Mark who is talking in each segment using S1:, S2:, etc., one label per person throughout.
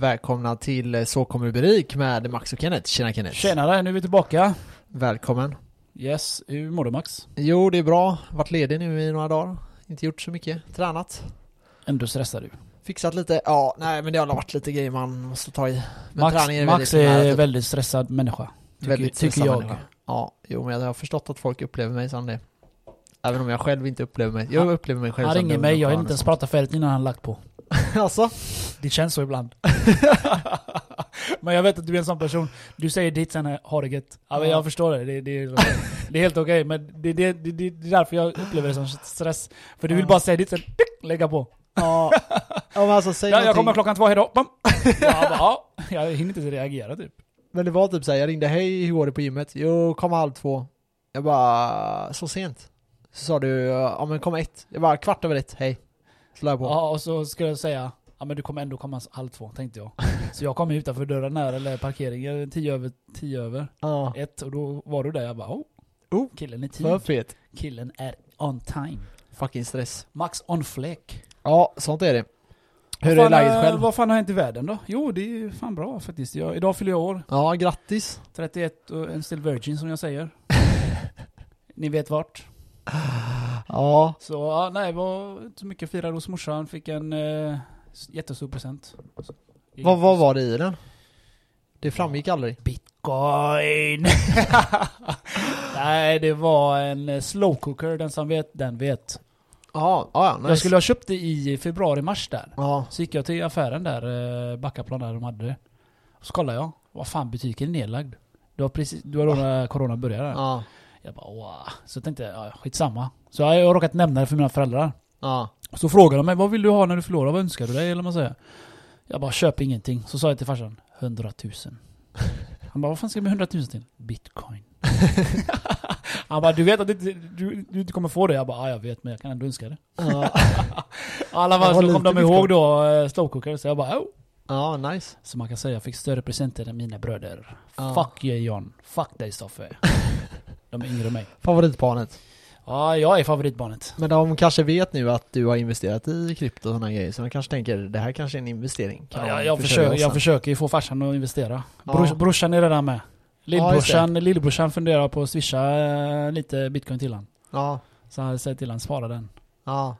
S1: Välkomna till eh, Så kommer rubrik med Max och Kenneth. Tjena Kenneth.
S2: Tjenare, nu är vi tillbaka.
S1: Välkommen.
S2: Yes, hur mår du Max?
S1: Jo, det är bra. Varit ledig nu i några dagar. Inte gjort så mycket. Tränat.
S2: Ändå stressar du.
S1: Fixat lite. Ja, nej men det har varit lite grejer man måste ta i. Men
S2: Max,
S1: träningen
S2: Max
S1: väldigt
S2: är
S1: typ.
S2: väldigt stressad människa. Tycker,
S1: Väldigt
S2: tycker
S1: stressad
S2: jag.
S1: människa. Ja, jo men jag har förstått att folk upplever mig som det. Även om jag själv inte upplever mig. Jag
S2: Han-
S1: upplever mig själv
S2: Han
S1: som
S2: ringer
S1: lugn
S2: mig,
S1: och
S2: jag har inte ens pratat färdigt innan han lagt på.
S1: Alltså?
S2: Det känns så ibland. men jag vet att du är en sån person. Du säger ditt sen, ha det gött. Ja, men
S1: Ja.
S2: jag förstår det. Det, det, är, det är helt okej. Men det, det, det, det, är därför jag upplever det som stress. För du vill
S1: Ja.
S2: bara säga ditt sen, lägga på.
S1: Ja. ja men alltså säg
S2: Ja, jag kommer klockan två, hejdå. Bam. Bara, ja, jag hinner inte reagera typ.
S1: Men det var typ såhär, jag ringde hej, hur går det på gymmet? Jo, kom halv två. Jag bara, så sent? Så sa du, ja men kom ett. Jag bara, kvart över ett, hej. Jag på.
S2: Ja, och så skulle jag säga, ja men du kommer ändå komma halv två, tänkte jag. Så jag kom utanför dörren där, eller parkeringen, tio över, tio över
S1: Ja.
S2: ett, och då var du där, jag bara oh,
S1: Oh,
S2: killen är
S1: För
S2: tid.
S1: fet.
S2: Killen är on time.
S1: Fucking stress.
S2: Max on fläck.
S1: Ja, sånt är det. Hur
S2: Vad
S1: är
S2: fan,
S1: läget
S2: eh,
S1: själv?
S2: Vad fan har hänt i världen då? Jo, det är fan bra faktiskt. Jag, idag fyller jag år.
S1: Ja, grattis.
S2: 31 och en still virgin som jag säger. Ni vet vart.
S1: Ja.
S2: Så ja, nej, var inte så mycket firade hos morsan. Fick en eh, jättestor present.
S1: Vad, vad var det i den? Det framgick aldrig.
S2: Bitcoin! Nej, det var en eh, slow cooker, den som vet, den vet.
S1: Ja, ja, nice.
S2: Jag skulle ha köpt det i februari-mars där.
S1: Ja,
S2: Så gick jag till affären där, eh, Backaplan där de hade det. Så kollade jag, vad fan butiken är nedlagd. Det var precis, det var då när corona började.
S1: ja,
S2: Jag bara wow. Så tänkte jag, ja, skitsamma. Så jag har råkat nämna det för mina föräldrar.
S1: ja.
S2: Så frågade de mig, vad vill du ha när du förlorar? Vad önskar du dig? Eller man säger. Jag bara, köp ingenting. Så sa jag till farsan, 100 000. Han bara, vad fan ska jag med 100 000 till? Bitcoin. Han bara, du vet att du, du, du inte kommer få det? Jag bara, ja jag vet men jag kan ändå önska det.
S1: Ja,
S2: Alla
S1: Jag
S2: fall så kom de ihåg då eh, slowcooker, så jag bara, oh.
S1: ja nice.
S2: Så man kan säga, jag fick större presenter än mina bröder.
S1: Ja.
S2: Fuck you John. Fuck dig Stoffe. De är yngre än mig.
S1: Favoritbarnet.
S2: Ja, jag är favoritbarnet.
S1: Men de kanske vet nu att du har investerat i krypto och sådana grejer, så de kanske tänker det här kanske är en investering. Kan
S2: Ja, jag, försöker, jag försöker ju få farsan att investera.
S1: Ja.
S2: Brors, brorsan är redan med.
S1: Ja, just
S2: Lillbrorsan, lillbrorsan funderar på att swisha eh, lite bitcoin till han.
S1: Ja,
S2: Så han säger till han spara den.
S1: ja.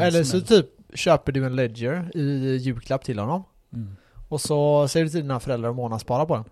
S1: Eller så typ köper du en ledger i julklapp till honom.
S2: Mm.
S1: Och så säger du till dina föräldrar att månadsspara på den.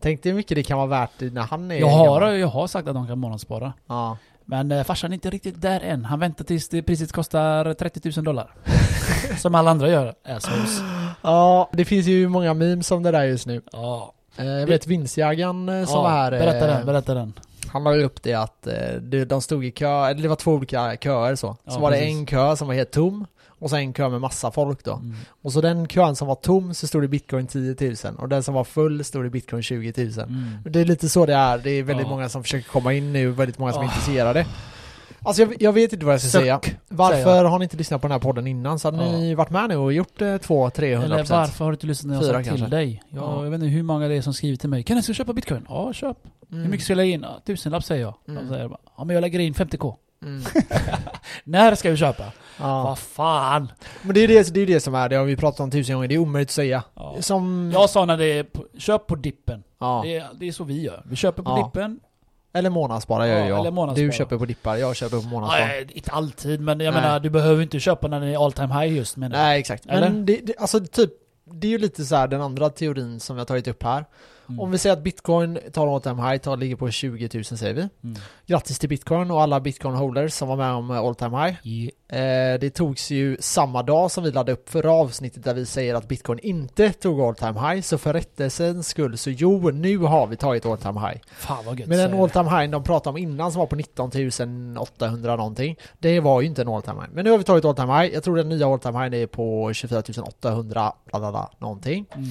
S1: Tänk dig hur mycket det kan vara värt när han är
S2: Jag, har,
S1: gammal.
S2: jag har sagt att de kan månadsspara.
S1: Ja.
S2: Men eh, farsan är inte riktigt där än. Han väntar tills det priset kostar 30 000 dollar. Som alla andra gör. Assholes.
S1: ja, det finns ju många memes om det där just nu.
S2: Ja.
S1: Eh, Jag vet vinstjägaren eh, som
S2: ja.
S1: var här. eh,
S2: Berätta den, berätta den.
S1: Han la ju upp det att eh, det- de stod i kö, eller det var två olika köer så. Så
S2: Ja,
S1: var det
S2: precis.
S1: en kö som var helt tom. Och så en kö med massa folk då.
S2: Mm.
S1: Och så den kön som var tom så stod det bitcoin 10 000 och den som var full stod det bitcoin 20 000.
S2: Mm.
S1: Det är lite så det är, det är väldigt
S2: Ja.
S1: många som försöker komma in nu, väldigt många som är
S2: Ah.
S1: intresserade. Alltså jag, jag vet inte vad jag ska
S2: Suck,
S1: säga. Varför har ni inte lyssnat på den här podden innan? Så hade
S2: Ja.
S1: ni varit med nu och gjort eh, 200-300%.
S2: Eller varför har du inte lyssnat när jag sa till
S1: kanske.
S2: dig? Jag,
S1: Ja.
S2: jag vet inte hur många det är som skriver till mig. Kan jag ska köpa bitcoin? Ja, köp.
S1: Mm.
S2: Hur mycket ska jag lägga in? Ja, tusenlapp säger jag.
S1: Mm.
S2: De säger bara, ja men jag lägger in 50k.
S1: Mm.
S2: När ska vi köpa?
S1: Ja.
S2: Vad fan?
S1: Men det är det, det är det som är, det har vi pratat om tusen gånger, det är omöjligt att säga.
S2: Ja.
S1: Som...
S2: Jag sa när det är, på, köp på dippen.
S1: ja.
S2: Det, är, det är så vi gör. Vi köper på
S1: Ja.
S2: dippen.
S1: Eller månadsspara gör
S2: Ja,
S1: jag.
S2: eller månadsspara.
S1: Du köper på dippar, jag köper på månadsspara.
S2: Nej, inte alltid, men jag
S1: Nej.
S2: menar du behöver inte köpa när det är all time high just menar jag.
S1: Nej exakt.
S2: Eller?
S1: Men det, det, alltså typ, det är ju lite så här den andra teorin som vi har tagit upp här.
S2: Mm.
S1: Om vi säger att bitcoin tar all time high, tar, ligger på 20 000 säger vi.
S2: Mm.
S1: Grattis till bitcoin och alla bitcoin holders som var med om all time high.
S2: Yeah.
S1: Eh, det togs ju samma dag som vi laddade upp förra avsnittet där vi säger att bitcoin inte tog all time high. Så för rättelsens skull så jo, nu har vi tagit all time high.
S2: Fan vad gött
S1: Men den all time high de pratade om innan som var på 19 800 någonting. Det var ju inte en all time high. Men nu har vi tagit all time high. Jag tror den nya all time high är på 24 800 bla bla bla, någonting.
S2: Mm.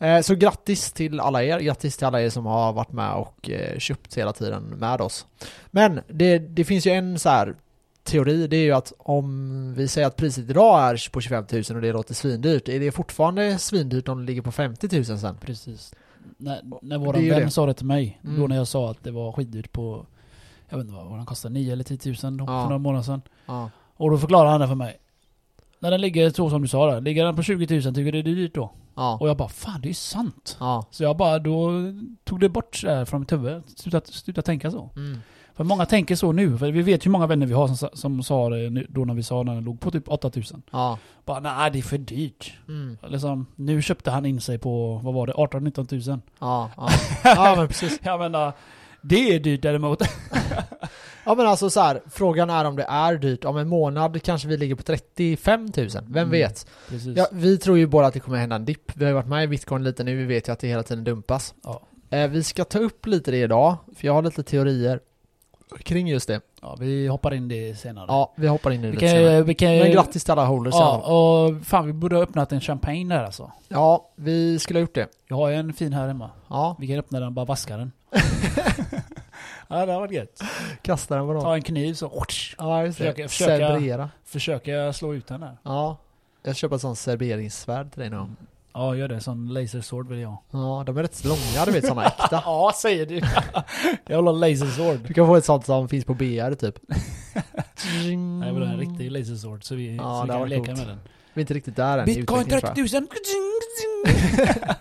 S1: Eh, så grattis till alla er. Grattis till alla er som har varit med och eh, köpt hela tiden med oss. Men det, det finns ju en så här teori, det är ju att om vi säger att priset idag är på 25 000 och det låter svindyrt, är det fortfarande svindyrt om det ligger på 50 000 sen?
S2: Precis. När, när våran vän
S1: det.
S2: sa det till mig,
S1: Mm.
S2: då när jag sa att det var skitdyrt på, jag vet inte vad vad den kostade, 9 eller 10 000 då,
S1: Ja.
S2: för några månader sedan.
S1: Ja.
S2: Och då förklarade han det för mig. När den ligger så som du sa där, ligger den på 20 000 tycker du det är dyrt då?
S1: Ja.
S2: Och jag bara fan det är ju sant.
S1: Ja.
S2: Så jag bara, då tog det bort det här från mitt huvud. Sluta, sluta tänka så.
S1: Mm.
S2: För många tänker så nu, för vi vet hur många vänner vi har som, sa- som sa det nu- då när vi sa när den låg på typ 8000.
S1: Ja.
S2: Bara nej det är för dyrt.
S1: Mm.
S2: Liksom, nu köpte han in sig på, vad var det, 18-19 000.
S1: Ja. Ja. ja, men precis.
S2: Jag menar, det är dyrt däremot.
S1: Ja men alltså så här, frågan är om det är dyrt. Om en månad kanske vi ligger på 35 000. Vem
S2: Mm.
S1: vet? Ja, vi tror ju båda att det kommer hända en dipp. Vi har ju varit med i bitcoin lite nu, vi vet ju att det hela tiden dumpas.
S2: Ja.
S1: Eh, vi ska ta upp lite det idag, för jag har lite teorier kring just det.
S2: Ja, vi hoppar in det senare.
S1: Ja, vi hoppar in i det
S2: kan,
S1: senare.
S2: vi kan,
S1: Men grattis till alla holders
S2: Ja, och fan vi borde ha öppnat en champagne där alltså.
S1: Ja, vi skulle ha gjort det.
S2: Jag har ju en fin här hemma.
S1: Ja,
S2: Vi kan öppna den och bara vaska den. ja, det har varit gött.
S1: kasta den på någon.
S2: Ta en kniv så
S1: Ja, just det.
S2: Försöka- försöka- försöka slå ut den här.
S1: Ja. Jag köper ett sånt serveringssvärd till dig nu.
S2: Ja, gör det. Sån lasersword vill jag.
S1: Ja, de är rätt långa du vet, såna äkta.
S2: Ja, säger du. jag vill ha lasersword.
S1: Du kan få ett sånt som finns på BR typ.
S2: Nej, jag vill ha en riktig lasersword så vi,
S1: Ja,
S2: så vi kan leka
S1: coolt.
S2: med den.
S1: Vi är inte riktigt där än
S2: Bitcoin
S1: utvecklingen, tror
S2: 30
S1: jag.
S2: 000!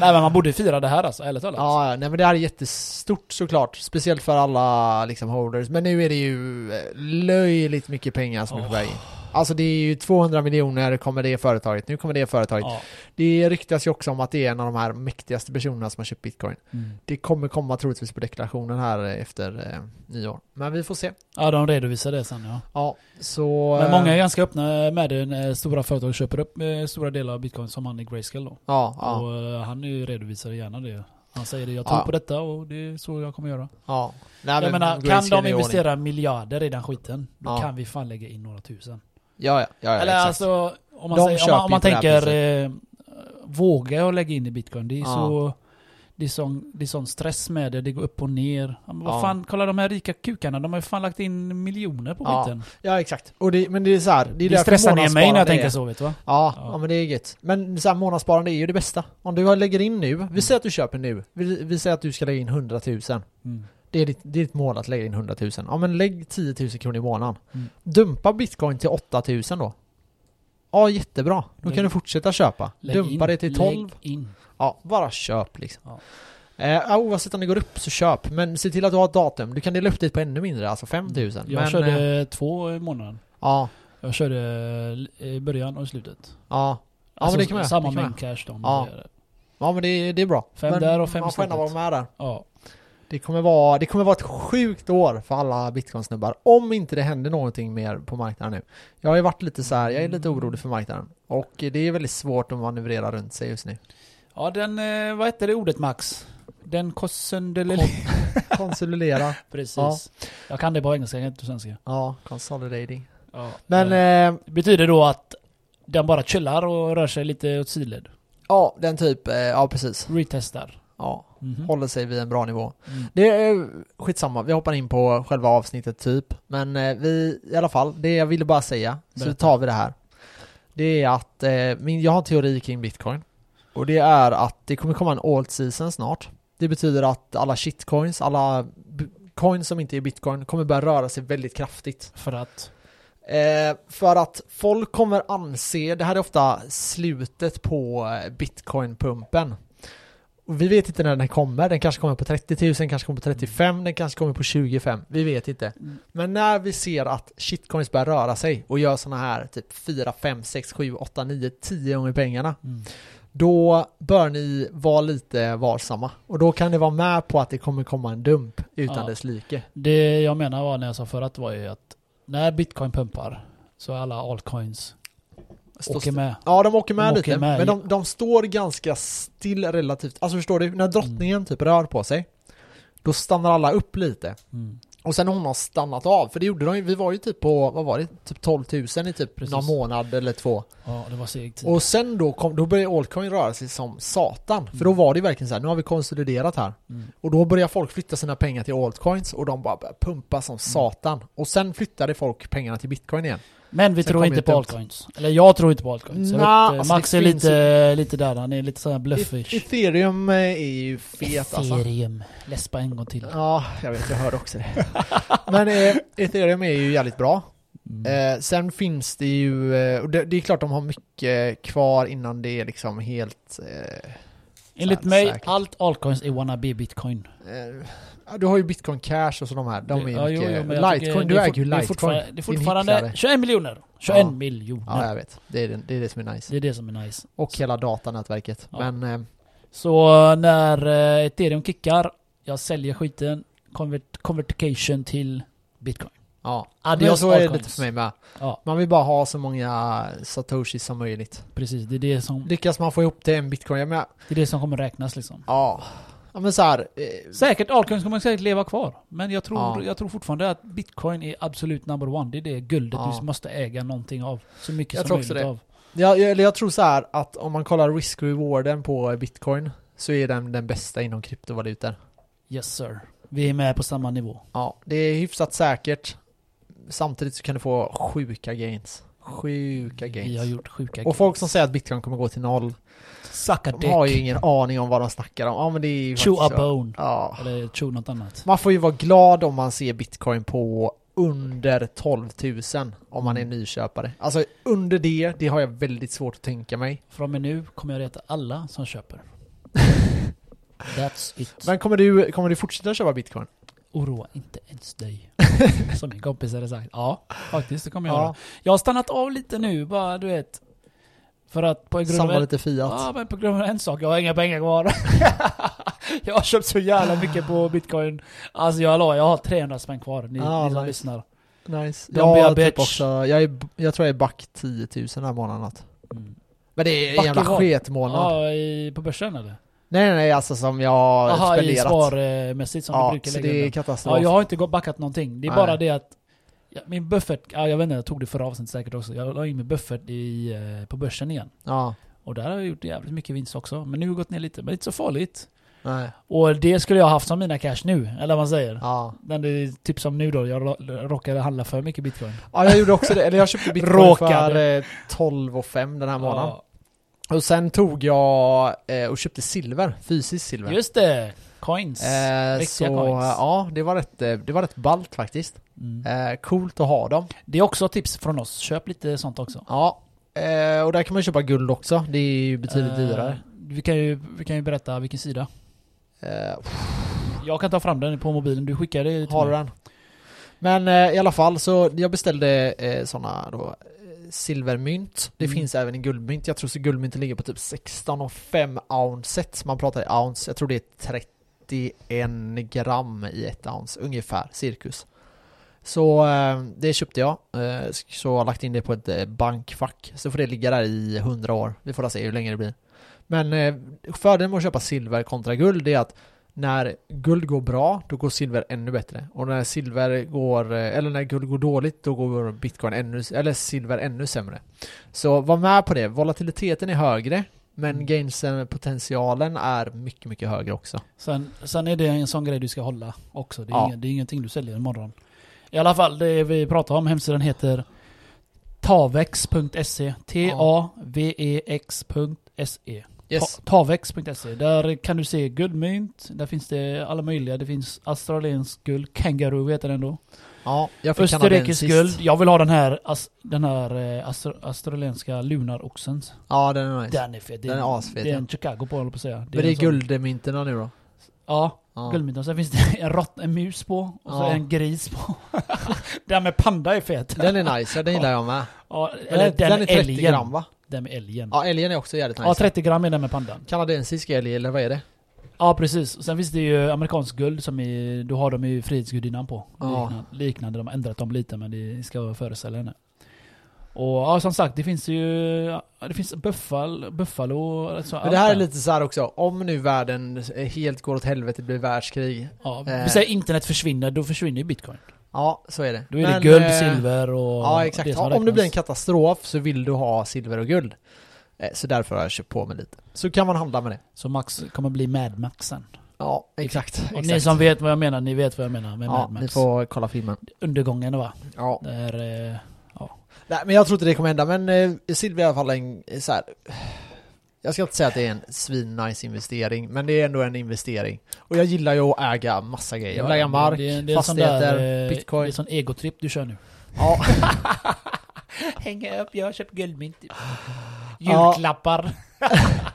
S2: Nej men man borde fira det här alltså, ärligt talat.
S1: Ja, nej men det här är jättestort såklart. Speciellt för alla liksom holders. Men nu är det ju eh, löjligt mycket pengar som är på väg in. Alltså det är ju 200 miljoner kommer det företaget. Nu kommer det företaget.
S2: Ja.
S1: Det ryktas ju också om att det är en av de här mäktigaste personerna som har köpt bitcoin.
S2: Mm.
S1: Det kommer komma troligtvis på deklarationen här eh, efter eh, nyår. Men vi får se.
S2: ja, de redovisar det sen ja.
S1: Ja, så...
S2: Men många är
S1: eh,
S2: ganska öppna med det när stora företag köper upp eh, stora delar av bitcoin som han i Grayscale då.
S1: Ja, ja,
S2: Och eh, han är redovisar gärna det. Han säger det, jag tror
S1: Ja.
S2: på detta och det är så jag kommer göra.
S1: ja. Nej,
S2: jag
S1: men
S2: menar, kan de investera miljarder i den skiten, då
S1: Ja.
S2: kan vi fan lägga in några tusen.
S1: Ja, ja, ja,
S2: Eller
S1: exakt.
S2: alltså, om man, säger, om man, om man tänker, eh, våga jag lägga in i bitcoin? Det är
S1: Ja.
S2: så... Det är, sån, det är sån stress med det, det går upp och ner. Men vad
S1: Ja.
S2: fan, kolla de här rika kukarna, de har ju fan lagt in miljoner på
S1: Ja. Ja, exakt. Och det, men det är så här, det är
S2: Det, stressar ner mig när jag tänker så vet du va?
S1: Ja,
S2: Ja.
S1: ja, men det är gött. Men så här, månadssparande är ju det bästa. Om du lägger in nu,
S2: Mm.
S1: vi säger att du köper nu, vi, vi säger att du ska lägga in 100 000.
S2: Mm.
S1: Det är, ditt, det är ditt mål att lägga in 100 000. Ja men lägg 10 000 kronor i månaden.
S2: Mm.
S1: Dumpa bitcoin till 8 000 då. Ja, jättebra. Då
S2: Lägg-
S1: kan du fortsätta köpa. Dumpa
S2: in,
S1: det till 12.
S2: Lägg in.
S1: Ja, bara köp liksom.
S2: Ja.
S1: Eh, ja, oavsett om det går upp så köp, men se till att du har ett datum. Du kan dela upp det på ännu mindre, alltså 5 000.
S2: Jag
S1: men,
S2: körde
S1: eh,
S2: två i månaden.
S1: ja,
S2: Jag körde i början och i slutet.
S1: ja.
S2: Alltså,
S1: men det kan man
S2: Samma main cash då.
S1: Ja. Ja men det, det är bra.
S2: Fem
S1: men
S2: där och fem
S1: Man får ändå vara med där.
S2: ja.
S1: Det kommer, vara, det kommer vara ett sjukt år för alla bitcoinsnubbar. Om inte det händer någonting mer på marknaden nu. Jag har ju varit lite så här, jag är lite orolig för marknaden. Och det är väldigt svårt att manövrera runt sig just nu.
S2: Ja, den, eh, vad heter det ordet Max? Den kossundelel...
S1: Konsolidera.
S2: Precis.
S1: Ja.
S2: Jag kan det på engelska, jag kan inte på svenska.
S1: Ja, consolidating.
S2: Ja.
S1: Men
S2: Eh,
S1: eh,
S2: betyder då att den bara chillar och rör sig lite åt sidled?
S1: ja, den typ, eh, ja precis.
S2: Retestar?
S1: Ja,
S2: Mhm.
S1: håller sig vid en bra nivå.
S2: Mm.
S1: Det är skitsamma, vi hoppar in på själva avsnittet typ. Men eh, vi, i alla fall, det jag ville bara säga, så
S2: Berätta.
S1: tar vi det här. Det är att, eh, min, jag har en teori kring bitcoin. Och det är att det kommer komma en alt season snart. Det betyder att alla shitcoins, alla coins som inte är bitcoin kommer börja röra sig väldigt kraftigt.
S2: För att?
S1: Eh, för att folk kommer anse, det här är ofta slutet på eh, bitcoin-pumpen. Och vi vet inte när den kommer, den kanske kommer på 30 000, kanske kommer på 35, den kanske kommer på 25, vi vet inte.
S2: Mm.
S1: Men när vi ser att shitcoins börjar röra sig och gör såna här typ 4, 5, 6, 7, 8, 9, 10 gånger pengarna,
S2: Mm.
S1: då bör ni vara lite varsamma. Och då kan ni vara med på att det kommer komma en dump utan
S2: Ja.
S1: dess like.
S2: Det jag menar var när jag sa förut var ju att när bitcoin pumpar så är alla altcoins
S1: Stå
S2: åker med.
S1: Ja, de åker med
S2: De
S1: lite,
S2: åker med
S1: men de, de står ganska still relativt. Alltså förstår du, när drottningen
S2: Mm.
S1: typ rör på sig, då stannar alla upp lite.
S2: Mm.
S1: Och sen hon har stannat av, för det gjorde de ju, vi var ju typ på, vad var det, typ 12 000 i typ
S2: Precis.
S1: någon månad eller två.
S2: Ja, det var seg tid.
S1: Och sen då, kom, då började altcoin röra sig som satan. För då
S2: Mm.
S1: var det verkligen så här, nu har vi konsoliderat här.
S2: Mm.
S1: Och då börjar folk flytta sina pengar till altcoins och de bara börjar pumpa
S2: Mm.
S1: som satan. Och sen flyttade folk pengarna till bitcoin igen.
S2: Men vi
S1: Sen
S2: tror inte
S1: ju
S2: på altcoins. Eller jag tror inte på altcoins.
S1: Nja,
S2: vet,
S1: alltså
S2: Max är lite, lite där, han är lite såhär bluffish.
S1: Ethereum eh, är ju fet alltså.
S2: Ethereum. Läspa en gång till.
S1: Ja, jag vet, jag hörde också det. Men eh, ethereum är ju jävligt bra.
S2: Mm.
S1: Eh, sen finns det ju, eh, och det, det är klart de har mycket kvar innan det är liksom helt... Eh,
S2: Enligt mig,
S1: säkert.
S2: allt altcoins är wannabe bitcoin.
S1: eh, du har ju bitcoin cash och så de här, de är
S2: Ja,
S1: mycket...
S2: jo,
S1: Litecoin,
S2: det
S1: du äger ju
S2: det är
S1: Litecoin.
S2: fortfarande- Det är fortfarande
S1: hycklare.
S2: 21 miljoner! 21
S1: Ja.
S2: miljoner!
S1: Ja, jag vet. Det är det, det är det som är nice.
S2: Det är det som är nice.
S1: Och hela datanätverket.
S2: Ja.
S1: Men, eh,
S2: Så när eh, ethereum kickar, jag säljer skiten, convert, convertication till bitcoin.
S1: ja.
S2: Adios
S1: Men så är det lite för mig med.
S2: Ja,
S1: Man vill bara ha så många satoshis som möjligt.
S2: precis. Det är det som,
S1: Lyckas man få ihop till en bitcoin, jag menar,
S2: det är det som kommer räknas liksom.
S1: ja. Ja men så här, eh,
S2: Säkert, altcoins kommer säkert leva kvar. Men jag tror,
S1: Ja.
S2: jag tror fortfarande att bitcoin är absolut number one. Det är det guldet
S1: Ja.
S2: du måste äga någonting av. Så mycket
S1: Jag
S2: som
S1: tror också
S2: möjligt
S1: det.
S2: av.
S1: Jag, jag, eller jag tror så här att om man kollar risk-rewarden på bitcoin så är den den bästa inom kryptovalutor.
S2: Yes sir. Vi är med på samma nivå.
S1: Ja, det är hyfsat säkert. Samtidigt så kan du få sjuka gains. Sjuka
S2: Vi har
S1: gains.
S2: gjort sjuka
S1: Och folk som säger att bitcoin kommer gå till noll,
S2: Sucka
S1: de har ju
S2: dick.
S1: ingen aning om vad de snackar om. Ja men det är ju
S2: Chew a
S1: så.
S2: bone.
S1: Ja.
S2: Eller chew något annat.
S1: Man får ju vara glad om man ser bitcoin på under 12 000 om man är
S2: Mm.
S1: nyköpare. Alltså under det, det har jag väldigt svårt att tänka mig.
S2: Från och med nu kommer jag reta alla som köper. That's it.
S1: Men kommer du, kommer du fortsätta köpa bitcoin?
S2: Oroa inte ens dig. Som min kompis hade sagt. Ja, faktiskt det kommer jag göra.
S1: Ja,
S2: Jag har stannat av lite nu, bara du vet. För att på grund
S1: samla
S2: av...
S1: lite Fiat.
S2: Ja, men på grund av en sak. Jag har inga pengar kvar. jag har köpt så jävla mycket på bitcoin. Alltså jag la, jag har 300 spänn kvar. Ni,
S1: Ah,
S2: ni som
S1: nice.
S2: lyssnar.
S1: Nice.
S2: Don't be
S1: Ja,
S2: a
S1: typ också. Jag, är, jag tror jag är back 10 000 den här månaden.
S2: Mm.
S1: Men det är en jävla sketmånad.
S2: Ja, i, på börsen eller?
S1: Nej nej nej, alltså som jag har
S2: Jaha, i
S1: spenderat.
S2: sparmässigt som du
S1: ja,
S2: brukar
S1: så
S2: lägga
S1: det är katastrof.
S2: Ja, jag har inte gått backat någonting. Det är
S1: Nej.
S2: bara det att ja, min buffert, ja, jag vet inte, jag tog det förra avsnittet säkert också. Jag la in min buffert i, eh, på börsen igen.
S1: Ja,
S2: Och där har jag gjort jävligt mycket vinst också. Men nu har det gått ner lite, men det är inte så farligt.
S1: nej.
S2: Och det skulle jag ha haft som mina cash nu, eller vad man säger.
S1: Ja.
S2: Men det är typ som nu då, jag råkade handla för mycket bitcoin.
S1: ja, jag gjorde också det. Eller jag köpte bitcoin
S2: Råkade.
S1: för eh, 12 och 5 den här månaden.
S2: Ja,
S1: Och sen tog jag eh, och köpte silver, fysiskt silver.
S2: just det! Coins.
S1: Eh, så
S2: coins.
S1: ja, det var rätt, eh, det var rätt ballt faktiskt.
S2: Mm.
S1: Eh, coolt att ha dem.
S2: Det är också tips från oss. Köp lite sånt också.
S1: Ja, eh, och där kan man köpa guld också. Det är ju betydligt
S2: Eh,
S1: dyrare.
S2: Vi kan, ju, vi kan ju berätta vilken sida. Jag kan ta fram den på mobilen, du skickar det till
S1: har du den? Men i alla fall så jag beställde eh, sådana då silvermynt. Det
S2: Mm.
S1: finns även i guldmynt. Jag tror så guldmynten ligger på typ 16 och 5 ounces. Man pratar i ounce. Jag tror det är 31 gram i ett ounce ungefär, cirkus. Så eh, det köpte jag. Eh, så jag har lagt in det på ett eh, bankfack. Så får det ligga där i 100 år. Vi får se hur länge det blir. Men fördelen med att köpa silver kontra guld är att när guld går bra, då går silver ännu bättre. Och när silver går, eller när guld går dåligt, då går bitcoin ännu, eller silver ännu sämre. Så var med på det. Volatiliteten är högre, men
S2: Mm.
S1: gainsen, potentialen är mycket, mycket högre också.
S2: Sen, sen är det en sån grej du ska hålla också. Det är,
S1: Ja.
S2: ingen, det är ingenting du säljer imorgon. I alla fall, det vi pratar om, hemsidan heter tavex.se. T-A-V-E-X.se.
S1: Yes.
S2: Ta- Tavex.se. Där kan du se guldmynt. Där finns det alla möjliga. Det finns australiensk guld. Kangaroo heter den då.
S1: Ja, jag fick
S2: Österrikisk guld. Jag vill ha den här, den här eh, astro, australienska lunaroxen.
S1: Ja, den är nice.
S2: Den är fet. Det
S1: Den är asfet,
S2: Det är en Chicago på håller på att säga.
S1: Men det är
S2: en sån-
S1: guldmynterna nu då?
S2: Ja,
S1: Ja.
S2: guldmynten. Sen finns det en, rått, en mus på och så
S1: Ja.
S2: en gris på. den med panda är fet.
S1: Den är nice, ja, den gillar jag med.
S2: Ja,
S1: Den,
S2: eller den,
S1: den är 30
S2: älgen.
S1: gram va?
S2: Den med älgen.
S1: Ja, älgen är också jävligt nice.
S2: Ja, 30 gram är den med pandan.
S1: Kanadensisk älg, eller vad är det?
S2: Ja, precis. Sen finns det ju amerikansk guld som är, då har de ju Frihetsgudinnan på.
S1: Ja.
S2: Liknande, liknande, de har ändrat dem lite men det ska föreställa henne. Och ja, som sagt, det finns ju, ja, det finns buffalo, buffalo alltså,
S1: Men det här är lite så här också, om nu världen helt går åt helvete, det blir världskrig.
S2: Ja,
S1: eh.
S2: vi säger internet försvinner, då försvinner ju bitcoin.
S1: Ja, så är det.
S2: Då är
S1: Men,
S2: det guld,
S1: eh,
S2: silver och
S1: Ja, exakt.
S2: det
S1: om det blir en katastrof så vill du ha silver och guld. Eh, Så därför har jag köpt på mig lite. Så kan man handla med det.
S2: Så Max kommer bli Mad Max sen.
S1: Ja, exakt.
S2: Och
S1: exakt.
S2: ni som vet vad jag menar, ni vet vad jag menar med
S1: Ja,
S2: Mad
S1: ni
S2: Max.
S1: får kolla filmen.
S2: Undergången va?
S1: Ja.
S2: Där, eh,
S1: Nej, men jag tror inte det kommer hända, men eh, silver är i alla fall en eh, så här. Jag ska inte säga att det är en svin-nice investering, men det är ändå en investering. Och jag gillar ju att äga massa grejer. Jag vill äga mark,
S2: det, det är en sån
S1: fastigheter,
S2: där, eh,
S1: bitcoin.
S2: Det är en sån egotripp du kör nu.
S1: Ja,
S2: Hänga upp, jag har köpt guldmynt.
S1: Ja.
S2: Julklappar.
S1: ja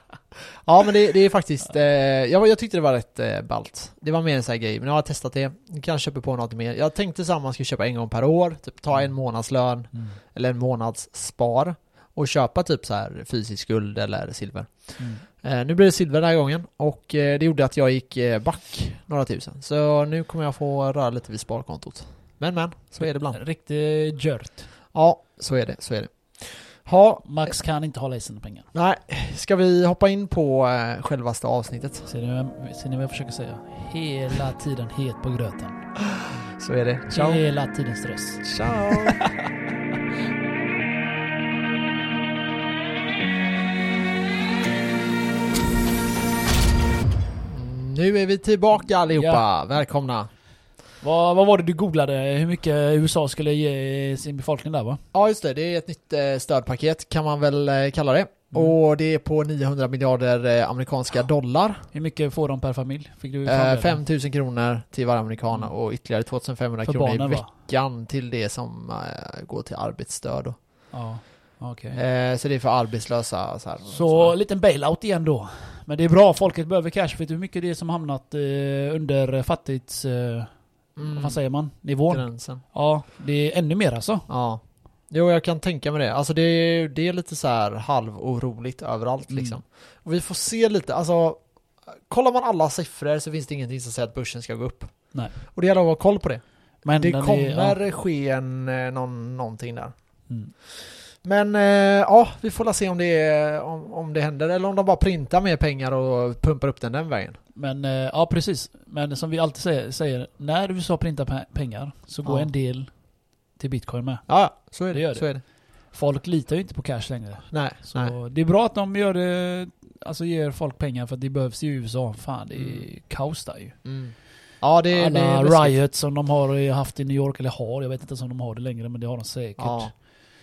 S1: men det, det är faktiskt, eh, jag, jag tyckte det var rätt eh, ballt. Det var mer en sån här grej, men jag har testat det. Kanske köper på något mer. Jag tänkte så här, man skulle köpa en gång per år, typ ta en månadslön
S2: Mm.
S1: eller en månads spar och köpa typ så här fysisk guld eller silver.
S2: Mm.
S1: Eh, nu blev det silver den här gången och eh, det gjorde att jag gick eh, back några tusen. Så nu kommer jag få röra lite vid sparkontot. Men men, så är det ibland.
S2: Riktig gjort.
S1: Ja, så är det, så är det. Ha,
S2: Max kan inte hålla i sina pengar.
S1: nej, ska vi hoppa in på eh, självaste avsnittet?
S2: Ser ni, vem- ser ni vad jag försöker säga? Hela tiden het på gröten.
S1: Så är det. Ciao!
S2: Hela tiden stress.
S1: Ciao! Nu är vi tillbaka allihopa,
S2: Ja.
S1: välkomna!
S2: Vad, vad var det du googlade? Hur mycket USA skulle ge sin befolkning där va?
S1: Ja just det, det är ett nytt eh, stödpaket kan man väl eh, kalla det.
S2: Mm.
S1: Och det är på 900 miljarder eh, amerikanska dollar.
S2: Hur mycket får de per familj? Fick du fram
S1: Eh,
S2: det?
S1: 5000 kronor till varje amerikan
S2: Mm.
S1: och ytterligare 2500
S2: För
S1: kronor i
S2: barnen, va?
S1: veckan till det som går till arbetsstöd. då.
S2: Ja.
S1: Eh, så det är för arbetslösa. Så, här,
S2: Så liten bailout igen då. Men det är bra, folket behöver cash. Vet du hur mycket det är som hamnat eh, under fattighets... Eh,
S1: mm,
S2: Vad säger man? Nivån?
S1: gränsen.
S2: Ja, det är ännu mer alltså.
S1: Ja. Jo, jag kan tänka mig det. Alltså det är, det är lite så här halvoroligt överallt
S2: Mm.
S1: liksom. Och vi får se lite, alltså kollar man alla siffror så finns det ingenting som säger att börsen ska gå upp.
S2: Nej.
S1: Och det gäller att ha koll på det.
S2: Men
S1: det kommer
S2: Är, ja.
S1: ske en, eh, någon, någonting där.
S2: mm.
S1: Men eh, ja, vi får se om det, om, om det händer eller om de bara printar mer pengar och pumpar upp den den vägen.
S2: Men eh, ja, precis. Men som vi alltid säger, säger när USA printar pe- pengar så går
S1: Ja.
S2: en del till bitcoin med.
S1: Ja, så är det.
S2: Det gör det.
S1: Så är det.
S2: Folk litar ju inte på cash längre.
S1: Nej,
S2: Så
S1: nej.
S2: det är bra att de gör det, alltså ger folk pengar för att det behövs i USA. Fan, det är
S1: Mm.
S2: kaos där ju.
S1: Mm. Ja, det, det är
S2: Alla
S1: läskigt.
S2: riots som de har haft i New York, eller har, jag vet inte om de har det längre men det har de säkert.
S1: Ja.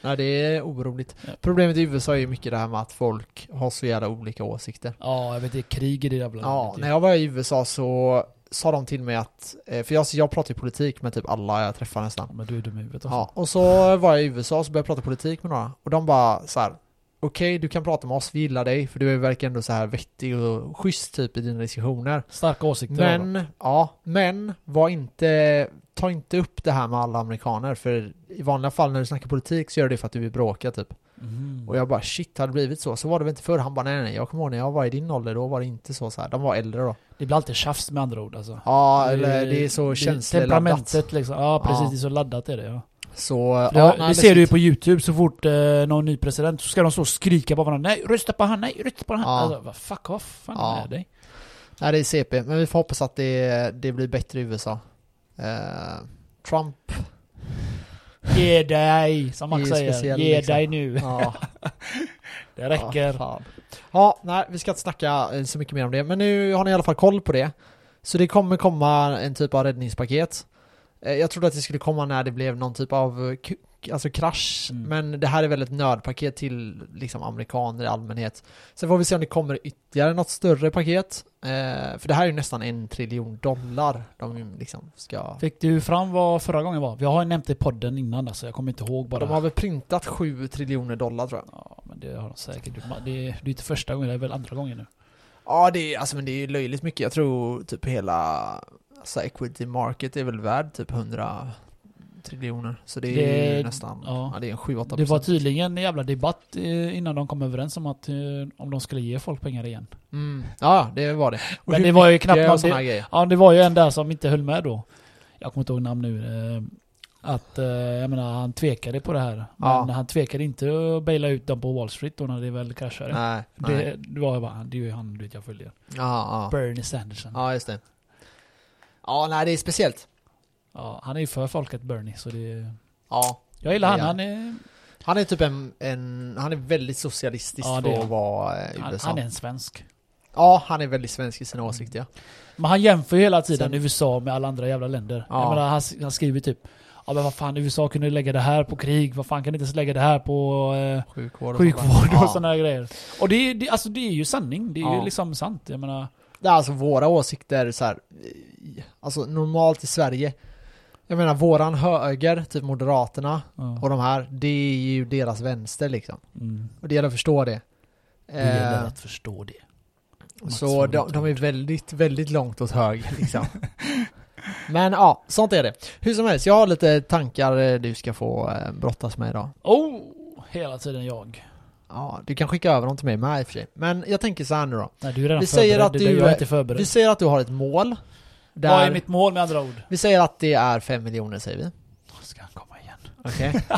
S1: Nej, det är oroligt.
S2: Ja.
S1: Problemet i USA är ju mycket det här med att folk har så jävla olika åsikter.
S2: Ja, jag vet det är krig i det jävla
S1: Ja,
S2: landet
S1: när jag var i USA så sa de till mig att, eh, för jag, jag pratar ju politik med typ alla jag träffar nästan.
S2: Men du är dum i huvudet alltså.
S1: Ja, och så var jag i USA och så började jag prata politik med några. Och de bara så här. Okej, du kan prata med oss, vi gillar dig, för du verkar ändå så här vettig och schysst typ i dina diskussioner.
S2: Starka åsikter.
S1: Men, ja, men var inte, ta inte upp det här med alla amerikaner, för i vanliga fall när du snackar politik så gör du det för att du vill bråka typ.
S2: Mm.
S1: Och jag bara shit, har det blivit så? Så var det väl inte förr? Han bara nej nej, jag kommer ihåg när jag var i din ålder, då var det inte så så här. De var äldre då.
S2: Det blir alltid tjafs med andra ord alltså.
S1: Ja, eller det är så känsloladdat.
S2: Temperamentet liksom. Ja precis,
S1: Ja.
S2: det är så laddat är det ja.
S1: Så,
S2: För
S1: ja,
S2: det,
S1: nej,
S2: det ser du ju på youtube så fort eh, någon ny president så ska de så och skrika på varandra Nej rösta på han, nej rösta på han.
S1: Ja.
S2: Alltså, vad fuck off, fan
S1: Ja.
S2: med dig?
S1: Nej, det är CP, men vi får hoppas att det, det blir bättre i USA. Eh, Trump,
S2: Ge dig, som Max
S1: Det är
S2: säger. Ge
S1: liksom.
S2: dig nu.
S1: ja.
S2: Det räcker.
S1: Ja, ja, nej, vi ska inte snacka eh, så mycket mer om det, men nu har ni i alla fall koll på det. Så det kommer komma en typ av räddningspaket. Eh, Jag trodde att det skulle komma när det blev någon typ av eh, alltså krasch,
S2: Mm.
S1: men det här är väl ett nödpaket till liksom amerikaner i allmänhet. Sen får vi se om det kommer ytterligare något större paket. Eh, för det här är ju nästan en triljon dollar de liksom ska...
S2: Fick du fram vad förra gången var? Jag har ju nämnt det i podden innan alltså, jag kommer inte ihåg bara.
S1: De har väl printat 7 triljoner dollar tror jag.
S2: Ja, men det har de säkert. Det är, det är inte första gången, det är väl andra gången nu.
S1: Ja, det är, alltså, men det är ju löjligt mycket. Jag tror typ hela alltså, equity market är väl värd typ 100 triljoner. Så det är
S2: Det-
S1: ju nästan, ja.
S2: ja.
S1: det är en 7-8
S2: Det var tydligen en jävla debatt eh, innan de kom överens om att eh, om de skulle ge folk pengar igen.
S1: mm. Ja, det var det. Och
S2: Men det var ju knappt någon-
S1: såna här.
S2: Ja, det var ju en där som inte höll med då. Jag kommer inte ihåg namn nu. eh, Att, jag menar, han tvekade på det här. Men
S1: Ja.
S2: han tvekade inte att baila ut dem på Wall Street då när det väl kraschade.
S1: Nej, nej.
S2: Det, det var ju bara, det är ju han du vet jag följer.
S1: Ja, ja.
S2: Bernie Sanderson. Ja,
S1: just det. Ja, nej, det är speciellt.
S2: han är ju för folket Bernie, så det...
S1: Ja.
S2: Jag gillar han.
S1: Ja.
S2: Han är,
S1: Han är typ en, en han är väldigt socialistisk
S2: Ja,
S1: för att vara eh,
S2: han,
S1: USA.
S2: han är en svensk.
S1: Ja, han är väldigt svensk i sina åsikter ja.
S2: Men han jämför ju hela tiden
S1: Sen-
S2: USA med alla andra jävla länder.
S1: Ja.
S2: Jag menar, han, han skriver typ Ja men vad fan, USA kunde lägga det här på krig, vad fan kan inte ens lägga det här på eh,
S1: Sjukvård och
S2: sjukvård och
S1: Ja.
S2: sådana här grejer. Och det, är- det, alltså, det är ju sanning, det är
S1: Ja.
S2: ju liksom sant. Jag menar,
S1: Det är alltså våra åsikter så här, alltså normalt i Sverige Jag menar våran höger, typ Moderaterna
S2: Ja.
S1: och de här, det är ju deras vänster liksom.
S2: Mm.
S1: Och det gäller att förstå det.
S2: Det gäller
S1: Eh,
S2: att förstå det. Max
S1: så de, de är väldigt, väldigt långt åt höger liksom. Men ja, sånt är det. Hur som helst, jag har lite tankar eh, du ska få eh, brottas med idag.
S2: Oh! Hela tiden jag.
S1: Ja, du kan skicka över dem till mig med i och för sig. Men jag tänker så här nu då.
S2: Nej, du är redan
S1: Vi säger att du
S2: Jag är inte förberedd.
S1: Vi säger att du har ett mål. Där,
S2: Vad är mitt mål med andra ord?
S1: Vi säger att det är 5 miljoner säger vi.
S2: Ska han komma?
S1: Okej.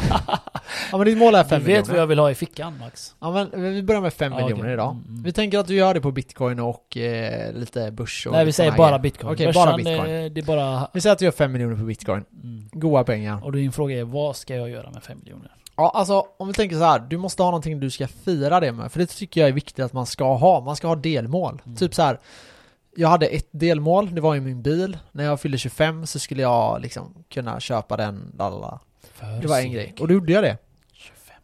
S1: ja men ditt mål är 5
S2: Du vet vad
S1: miljoner.
S2: jag vill ha i fickan Max.
S1: Ja men vi börjar med 5
S2: Ja,
S1: miljoner
S2: okej.
S1: idag.
S2: Mm, mm.
S1: Vi tänker att du gör det på bitcoin och eh, lite börs och
S2: Nej vi
S1: lite
S2: säger
S1: såna
S2: bara
S1: grejer.
S2: bitcoin.
S1: Okej, bara bitcoin.
S2: eh, Det är bara...
S1: Vi säger att du gör 5 miljoner på bitcoin.
S2: Mm.
S1: Goda pengar.
S2: Och din fråga är, vad ska jag göra med 5 miljoner?
S1: Ja alltså om vi tänker så här, du måste ha någonting du ska fira det med. För det tycker jag är viktigt att man ska ha. Man ska ha delmål.
S2: Mm.
S1: Typ så här. Jag hade ett delmål, det var ju min bil. När jag fyllde 25 så skulle jag liksom kunna köpa den, lalala.
S2: För
S1: Det var en grej. Och då gjorde jag det.
S2: 25.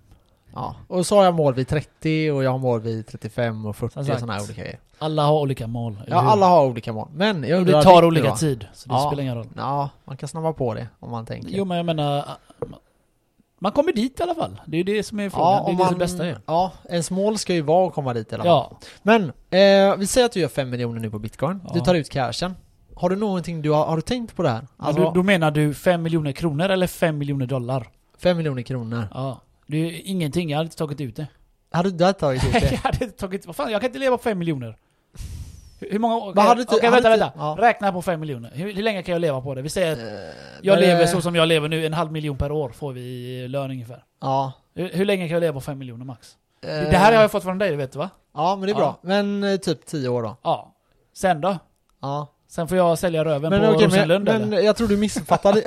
S1: Ja. Och så har jag mål vid 30 och jag har mål vid 35 och 40
S2: Som
S1: och sådana här olika grejer.
S2: Alla har olika mål, eller
S1: Ja,
S2: hur?
S1: alla har olika mål. Men jag
S2: det tar olika
S1: då.
S2: tid, så det
S1: Ja.
S2: spelar ingen roll.
S1: Ja, man kan snabba på det om man tänker.
S2: Jo men jag menar, man kommer dit i alla fall. Det är ju det som är frågan.
S1: ja,
S2: det är
S1: om
S2: det
S1: man,
S2: som bästa är.
S1: Ja, ens mål ska ju vara att komma dit i alla fall.
S2: Ja,
S1: Men, eh, vi säger att du gör 5 miljoner nu på bitcoin. Du
S2: Ja.
S1: tar ut cashen. Har du någonting du har, har du tänkt på det här?
S2: alltså, då, då menar du 5 miljoner kronor eller 5 miljoner dollar?
S1: 5 miljoner kronor.
S2: Ja. Det är ingenting, jag hade inte tagit ut det.
S1: Hade du hade tagit ut
S2: jag
S1: det?
S2: hade inte tagit, vad fan, jag kan inte leva på 5 miljoner. Hur, många år?
S1: Du-
S2: Okej,
S1: hade
S2: vänta,
S1: du-
S2: vänta.
S1: ja.
S2: Räkna på 5 miljoner. Hur, hur länge kan jag leva på det? Vi säger att
S1: Eh,
S2: jag lever
S1: eh,
S2: så som jag lever nu, en halv miljon per år får vi i lön ungefär.
S1: Ja.
S2: Hur, hur länge kan jag leva på 5 miljoner max?
S1: Eh,
S2: Det här har jag fått från dig, vet du va?
S1: Ja, men det är bra. Men typ 10 år då.
S2: Ja. Sen då?
S1: Ja.
S2: Sen får jag sälja röven
S1: Men
S2: på
S1: okej, men,
S2: Rosenlund
S1: men
S2: eller?
S1: jag tror du missuppfattade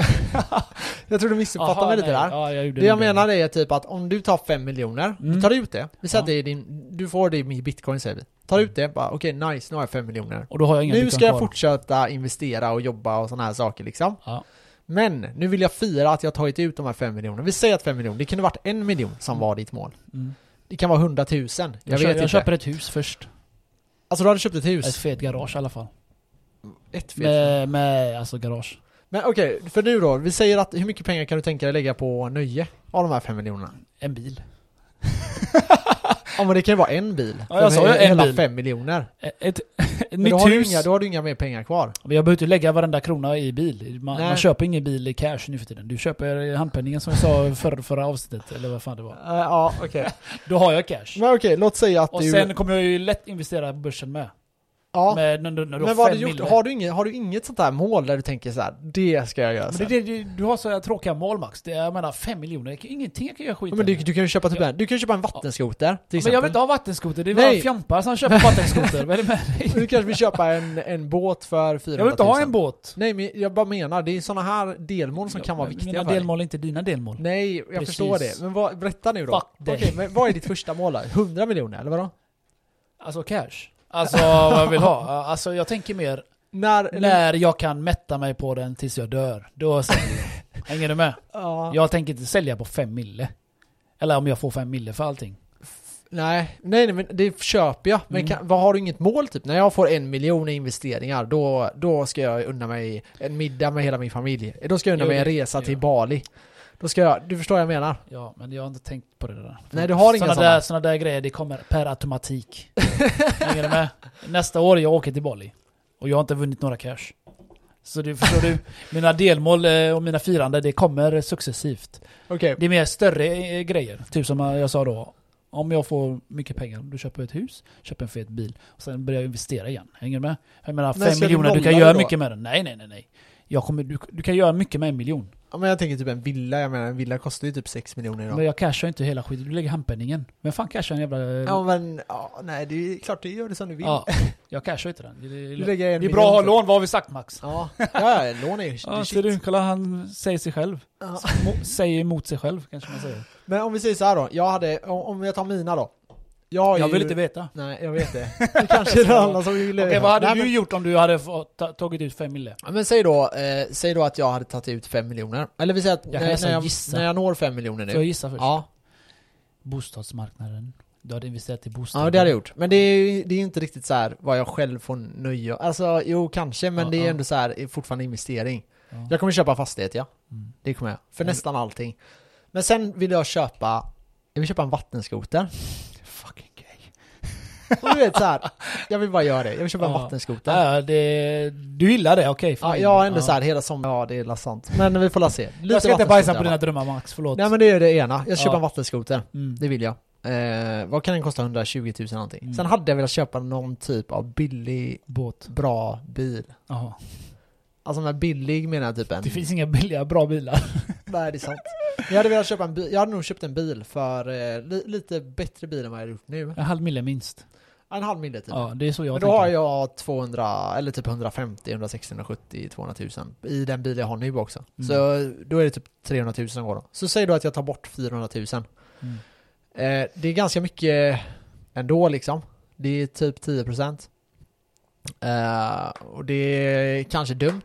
S1: Jag tror du missuppfattade mig lite
S2: nej.
S1: där.
S2: Ja, jag
S1: Det jag
S2: det.
S1: menar är typ att om du tar 5 miljoner, du
S2: Mm.
S1: tar ut det. Vi säger att det är din, du får det i bitcoin säger vi. Tar ut det, bara okej nice, nu har jag 5 miljoner.
S2: Och då har jag inga
S1: Nu ska jag
S2: kvar.
S1: fortsätta investera och jobba och sådana här saker liksom.
S2: Ja.
S1: Men nu vill jag fira att jag tagit ut de här 5 miljonerna. Vi säger att 5 miljoner, det kunde varit en miljon som var ditt mål.
S2: Mm.
S1: Det kan vara 100 000. Jag,
S2: Jag,
S1: vet
S2: kö-
S1: inte.
S2: jag köper ett hus först.
S1: Alltså du hade köpt ett hus?
S2: Ett fet garage i alla fall.
S1: Ett fel.
S2: Med, med alltså garage.
S1: Men okej, för nu då. Vi säger att hur mycket pengar kan du tänka dig lägga på nöje av de här 5 miljonerna?
S2: En bil.
S1: Ja men det kan ju vara en bil.
S2: Ja, jag sa ju en
S1: hela
S2: bil.
S1: 5 miljoner.
S2: Ett, ett,
S1: Men
S2: mitt
S1: då har, du
S2: hus.
S1: inga, då har du inga mer pengar kvar.
S2: Men jag behöver inte lägga varenda krona i bil. Man,
S1: Nej.
S2: man köper ingen bil i cash nu för tiden. Du köper handpenningen som jag sa förra, förra avsnittet, eller vad fan det var.
S1: Uh, ja, okej.
S2: Då har jag cash.
S1: Men okej, låt säga att
S2: Och
S1: du...
S2: sen kommer jag ju lätt investera på börsen med.
S1: Ja.
S2: med när, när,
S1: Men
S2: har
S1: vad har du gjort?
S2: mille.
S1: Har du, inget, har du inget sånt där mål där du tänker så här, det ska jag göra
S2: Men det, det, du har så tråkiga mål Max. Det, är- jag menar fem miljoner, ingenting jag kan göra skit
S1: Ja, men du, du kan ju köpa typ
S2: Ja.
S1: en, du kan köpa en vattenskoter till
S2: Ja, men jag vill
S1: exempel.
S2: inte ha vattenskoter, det är
S1: Nej.
S2: bara fjampar som köper vattenskoter. Vad är det med dig?
S1: Du kanske vill köpa en, en båt för 400 000.
S2: Jag vill inte ha en båt.
S1: Nej men jag bara menar, det är såna här delmål som kan vara viktiga
S2: Mina
S1: för
S2: delmål är inte dina delmål.
S1: Nej, jag
S2: Precis.
S1: förstår det. Men vad, berätta nu då.
S2: Fuck.
S1: Okej, men vad är ditt första mål då? 100 miljoner, eller vadå?
S2: Alltså cash. Alltså vad jag vill ha. Alltså jag tänker mer
S1: När...
S2: när jag kan mätta mig på den tills jag dör. Då säljer jag. Hänger du med?
S1: Ja.
S2: Jag tänker inte sälja på fem mille. Eller om jag får fem mille för allting.
S1: Nej, nej, nej, men det köper jag. Men
S2: Mm.
S1: kan, vad har du inget mål typ? När jag får en miljon i investeringar, då, då ska jag unna mig en middag med hela min familj. Då ska jag unna
S2: Jo,
S1: mig en resa till
S2: ja.
S1: Bali. Då ska jag, du förstår vad jag menar?
S2: Ja, men jag har inte tänkt på det där.
S1: Nej, du har inga sådana.
S2: där, såna där grejer, det kommer per automatik. Hänger du med? Nästa år jag åker till Bali. Och jag har inte vunnit några cash. Så du förstår du, mina delmål eh, och mina firande, det kommer successivt.
S1: Okej,
S2: Det är mer större eh, grejer. Typ som jag sa då. Om jag får mycket pengar, då köper ett hus, köper en fet bil och sen börjar jag investera igen. Hänger du med? Jag menar,
S1: Men
S2: fem
S1: ska du
S2: miljoner, du kan göra
S1: det då?
S2: mycket med den. Nej, nej, nej, nej. Jag kommer, du, du kan göra mycket med en miljon.
S1: ja, men jag tänker typ en villa, jag menar en villa kostar ju typ 6 miljoner idag.
S2: Men jag cashar inte hela skiten, du lägger handpenningen. Men fan cashar en jävla...
S1: Ja men, ja, nej det är klart du gör det som du vill.
S2: Ja, jag cashar inte den. Det, det,
S1: lägger en
S2: det är bra att ha
S1: för-
S2: lån, vad har vi sagt Max?
S1: Ja, ja, lån är ju
S2: Ja,
S1: shit.
S2: du, kolla han säger sig själv.
S1: Ja.
S2: Säger emot sig själv kanske man säger.
S1: Men om vi säger så här då, jag hade, om om jag tar mina då. Jag
S2: Jag
S1: ju...
S2: vill inte veta.
S1: Nej, jag vet det. Det kanske är det alla som vill
S2: Okej, vad hade
S1: Nej,
S2: du
S1: men,
S2: gjort om du hade fått, tagit ut fem mille?
S1: Ja, Men säg då, eh, säg då att jag hade tagit ut 5 miljoner. Eller vi säger att
S2: Jag
S1: när, när, jag, när jag når 5 miljoner
S2: Får jag
S1: nu.
S2: gissa först?
S1: Ja,
S2: Bostadsmarknaden. Du hade investerat i bostäder.
S1: ja, det hade jag gjort. Men det är ju det är ju inte riktigt så här vad jag själv får nöje Alltså jo, kanske, men
S2: Ja,
S1: det är
S2: ja.
S1: ändå så här fortfarande investering.
S2: Ja.
S1: Jag kommer köpa fastighet ja.
S2: Mm.
S1: Det kommer jag. För nästan allting. Men sen vill jag köpa, jag vill köpa en vattenskoter. Och du vet så här, jag vill bara göra det. Jag vill köpa en
S2: Ja.
S1: vattenskoter.
S2: Ja, det, du gillar det, okej.
S1: Ja,
S2: fine.
S1: jag har ändå
S2: Ja.
S1: så här hela sommaren, ja det är sant. Men vi får la se. Lite
S2: Jag ska inte bajsa på dina drömmar Max, förlåt.
S1: Nej men det är det ena. Jag köper
S2: Ja.
S1: en vattenskoter.
S2: Mm.
S1: Det vill jag. Eh, vad kan den kosta? 120 000 någonting.
S2: Mm.
S1: Sen hade jag velat köpa någon typ av billig,
S2: Båt.
S1: bra bil.
S2: Jaha.
S1: Alltså med billig menar jag typ en...
S2: Det finns inga billiga, bra bilar.
S1: Nej det är sant. Jag hade velat köpa en bil, jag hade nog köpt en bil för eh, li, lite bättre bil än vad jag har gjort nu.
S2: En halv mille minst.
S1: En halv mille typ.
S2: Ja, det är så jag
S1: Men då
S2: tänker.
S1: har jag 200, eller typ 150, 160, 170, 200 000 i den bil jag har nu också.
S2: Mm.
S1: Så då är det typ 300 000 som går då. Så säg då att jag tar bort 400 000.
S2: Mm.
S1: Eh, det är ganska mycket ändå liksom. Det är typ 10%. Eh, och det är kanske dumt.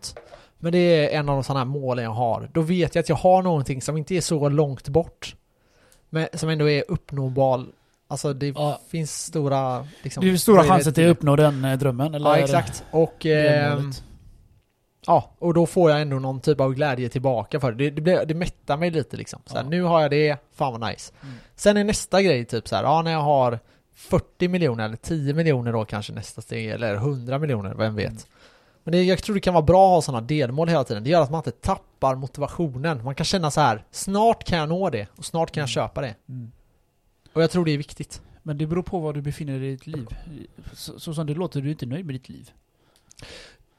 S1: Men det är en av de sådana här målen jag har. Då vet jag att jag har någonting som inte är så långt bort. Men som ändå är uppnåbar. Alltså det
S2: Ja.
S1: finns stora... Liksom,
S2: Det är stora chanser till att uppnå den eh, drömmen, eller?
S1: Ja exakt. Och, ehm, ja, och då får jag ändå någon typ av glädje tillbaka för det. Det, det, det mättar mig lite liksom. Så här,
S2: Ja.
S1: Nu har jag det, fan vad nice.
S2: Mm.
S1: Sen är nästa grej typ så här, ja när jag har 40 miljoner eller 10 miljoner då kanske nästa steg, eller 100 miljoner, vem vet.
S2: Mm.
S1: Men det, jag tror det kan vara bra att ha sådana delmål hela tiden. Det gör att man inte tappar motivationen. Man kan känna så här, snart kan jag nå det och snart kan jag
S2: Mm.
S1: köpa det.
S2: Mm.
S1: Och jag tror det är viktigt.
S2: Men det beror på var du befinner dig i ditt liv. Så, så som det låter, du är inte nöjd med ditt liv.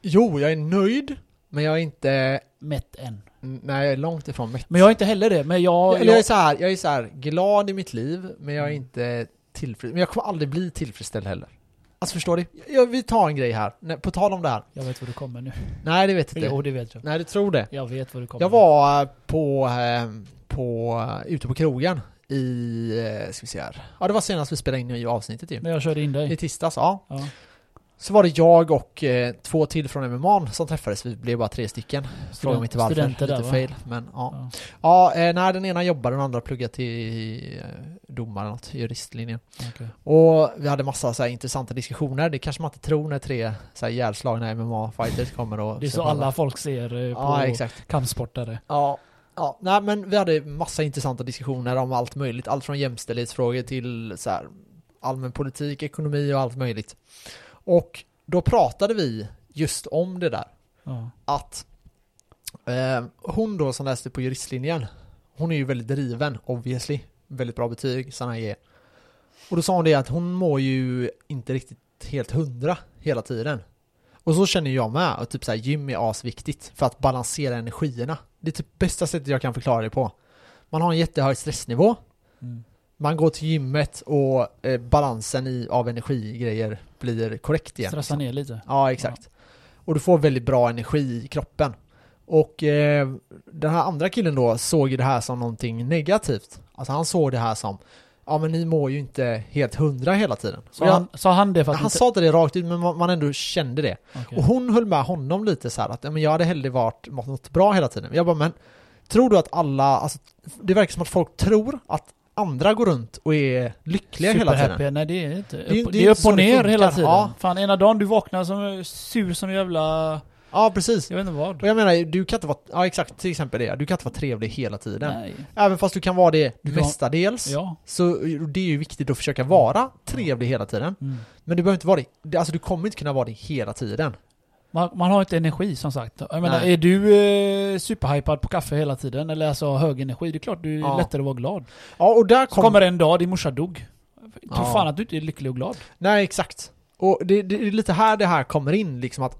S1: Jo, jag är nöjd, men jag är inte,
S2: Mätt än.
S1: nej jag är långt ifrån mätt.
S2: Men jag är inte heller det, men jag...
S1: Eller jag är
S2: jag
S1: så här, jag är så här glad i mitt liv, men jag är
S2: Mm.
S1: inte tillfredsställd. Men jag kommer aldrig bli tillfredsställd heller. Alltså förstår du? Jag, vi tar en grej här, Nej, på tal om det här.
S2: jag vet var du kommer nu.
S1: Nej det vet inte.
S2: Jo, det vet jag.
S1: Nej du tror det.
S2: Jag vet var du kommer.
S1: Jag var eh, på, eh, på, eh, ute på krogen i, ska vi se här. Ja det var senast vi spelade in i avsnittet ju.
S2: När jag körde in dig.
S1: I tisdags, ja.
S2: Ja.
S1: Så var det jag och eh, två till från MMA som träffades, vi blev bara tre stycken. Fråga mig inte varför, lite
S2: där, va?
S1: fail. Men ja.
S2: Ja.
S1: Ja, eh, nej den ena jobbar, den andra pluggar till eh, domare eller något, juristlinjen.
S2: okej.
S1: Och vi hade massa så här, intressanta diskussioner, det kanske man inte tror när tre så här, ihjälslagna MMA-fighters kommer och
S2: Det är så alla folk ser eh, på
S1: Ja, exakt.
S2: kampsportare.
S1: Ja, ja, nej men vi hade massa intressanta diskussioner om allt möjligt, allt från jämställdhetsfrågor till så här, allmän politik, ekonomi och allt möjligt. Och då pratade vi just om det där,
S2: Ja.
S1: att eh, hon då som läste på juristlinjen, hon är ju väldigt driven, obviously. Väldigt bra betyg, sådana ger. Och då sa hon det att hon mår ju inte riktigt helt hundra hela tiden. Och så känner jag med, och typ såhär gym är asviktigt för att balansera energierna. Det är typ bästa sättet jag kan förklara det på. Man har en jättehög stressnivå,
S2: Mm.
S1: Man går till gymmet och eh, balansen i, av energigrejer blir korrekt igen.
S2: Stressa ner lite.
S1: Ja, exakt. Och du får väldigt bra energi i kroppen. Och eh, den här andra killen då såg ju det här som någonting negativt. Alltså han såg det här som, ja men ni mår ju inte helt hundra hela tiden.
S2: Så
S1: jag,
S2: han, sa han det för att
S1: han
S2: inte...
S1: sa inte det rakt ut men man man ändå kände det.
S2: Okej.
S1: Och hon höll med honom lite så här att, ja, men jag hade hellre varit mått bra hela tiden. Jag bara, men tror du att alla, alltså det verkar som att folk tror att andra går runt och är lyckliga hela tiden.
S2: Nej det är inte. Upp-
S1: det
S2: Det
S1: är
S2: upp och ner
S1: funkar.
S2: hela tiden.
S1: Ja.
S2: Fan ena dagen du vaknar som sur som jävla...
S1: Ja, precis.
S2: Jag vet inte vad.
S1: Och jag menar, du kan inte vara, ja exakt, till exempel det. Du kan inte vara trevlig hela tiden.
S2: Nej.
S1: Även fast du kan vara det
S2: Du
S1: mestadels.
S2: Ja.
S1: Så det är ju viktigt att försöka vara trevlig hela tiden.
S2: Mm.
S1: Men du behöver inte vara det- alltså du kommer inte kunna vara det hela tiden.
S2: Man, man har inte energi som sagt. Jag menar,
S1: Nej.
S2: är du eh, superhypad på kaffe hela tiden, eller alltså hög energi, det är klart du är
S1: Ja.
S2: lättare att vara glad.
S1: Ja, och där
S2: Så
S1: kom...
S2: kommer en dag din morsa dog. Tro
S1: Ja.
S2: fan att du inte är lycklig och glad.
S1: Nej, exakt. Och det, det är lite här det här kommer in, liksom att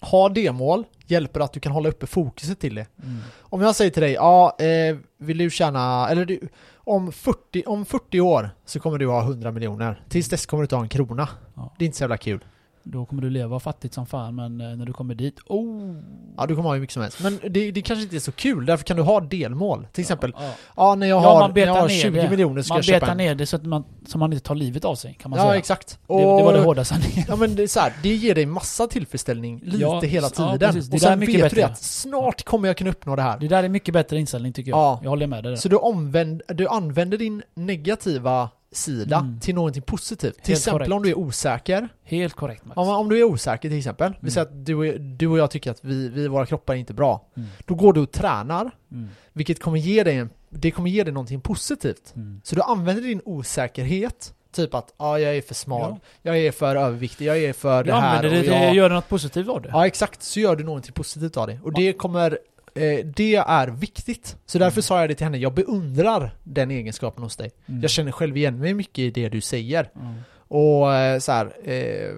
S1: ha det-mål hjälper att du kan hålla uppe fokuset till det.
S2: Mm.
S1: Om jag säger till dig, ja, eh, vill du tjäna, eller du, om 40, om 40 år så kommer du ha 100 miljoner. Tills dess kommer du inte ha en krona.
S2: Ja.
S1: Det är inte så jävla kul.
S2: Då kommer du leva fattigt som fan, men eh, när du kommer dit, oh!
S1: Ja, du kommer ha hur mycket som helst. Men det, det kanske inte är så kul, därför kan du ha delmål. Till exempel,
S2: Ja,
S1: ja, när jag
S2: Ja,
S1: har,
S2: man
S1: när jag
S2: betar
S1: har
S2: ner
S1: 20
S2: det.
S1: miljoner ska
S2: man
S1: jag köpa
S2: betar
S1: en.
S2: ner det så att man, så man inte tar livet av sig, kan man
S1: Ja,
S2: säga.
S1: exakt.
S2: Det, det var det hårda sanningen.
S1: Ja men det är så här, det ger dig massa tillfredsställning lite
S2: Ja,
S1: hela
S2: ja,
S1: tiden.
S2: precis. Det
S1: och sen
S2: mycket
S1: vet du
S2: bättre.
S1: det att snart kommer jag kunna uppnå det här.
S2: Det där är mycket bättre inställning tycker jag.
S1: Ja.
S2: Jag håller med dig där.
S1: Så du, omvänd, du använder din negativa sida
S2: Mm.
S1: till någonting positivt. Till
S2: Helt
S1: exempel
S2: korrekt.
S1: om du är osäker.
S2: Helt korrekt Max.
S1: Om, om du är osäker till exempel. Vi
S2: Mm.
S1: säger att du, och- du och jag tycker att vi, vi, våra kroppar är inte bra.
S2: Mm.
S1: Då går du och tränar,
S2: Mm.
S1: vilket kommer ge dig en, det kommer ge dig någonting positivt.
S2: Mm.
S1: Så du använder din osäkerhet, typ att ah, jag är för smal,
S2: Ja.
S1: jag är för överviktig, jag är för det här
S2: använder det
S1: och jag...
S2: göra något positivt av det.
S1: Ja exakt, så gör du någonting positivt av det. Och det kommer, eh, det är viktigt. Så därför
S2: Mm.
S1: sa jag det till henne, jag beundrar den egenskapen hos dig.
S2: Mm.
S1: Jag känner själv igen mig mycket i det du säger.
S2: Mm.
S1: Och eh, så här, eh,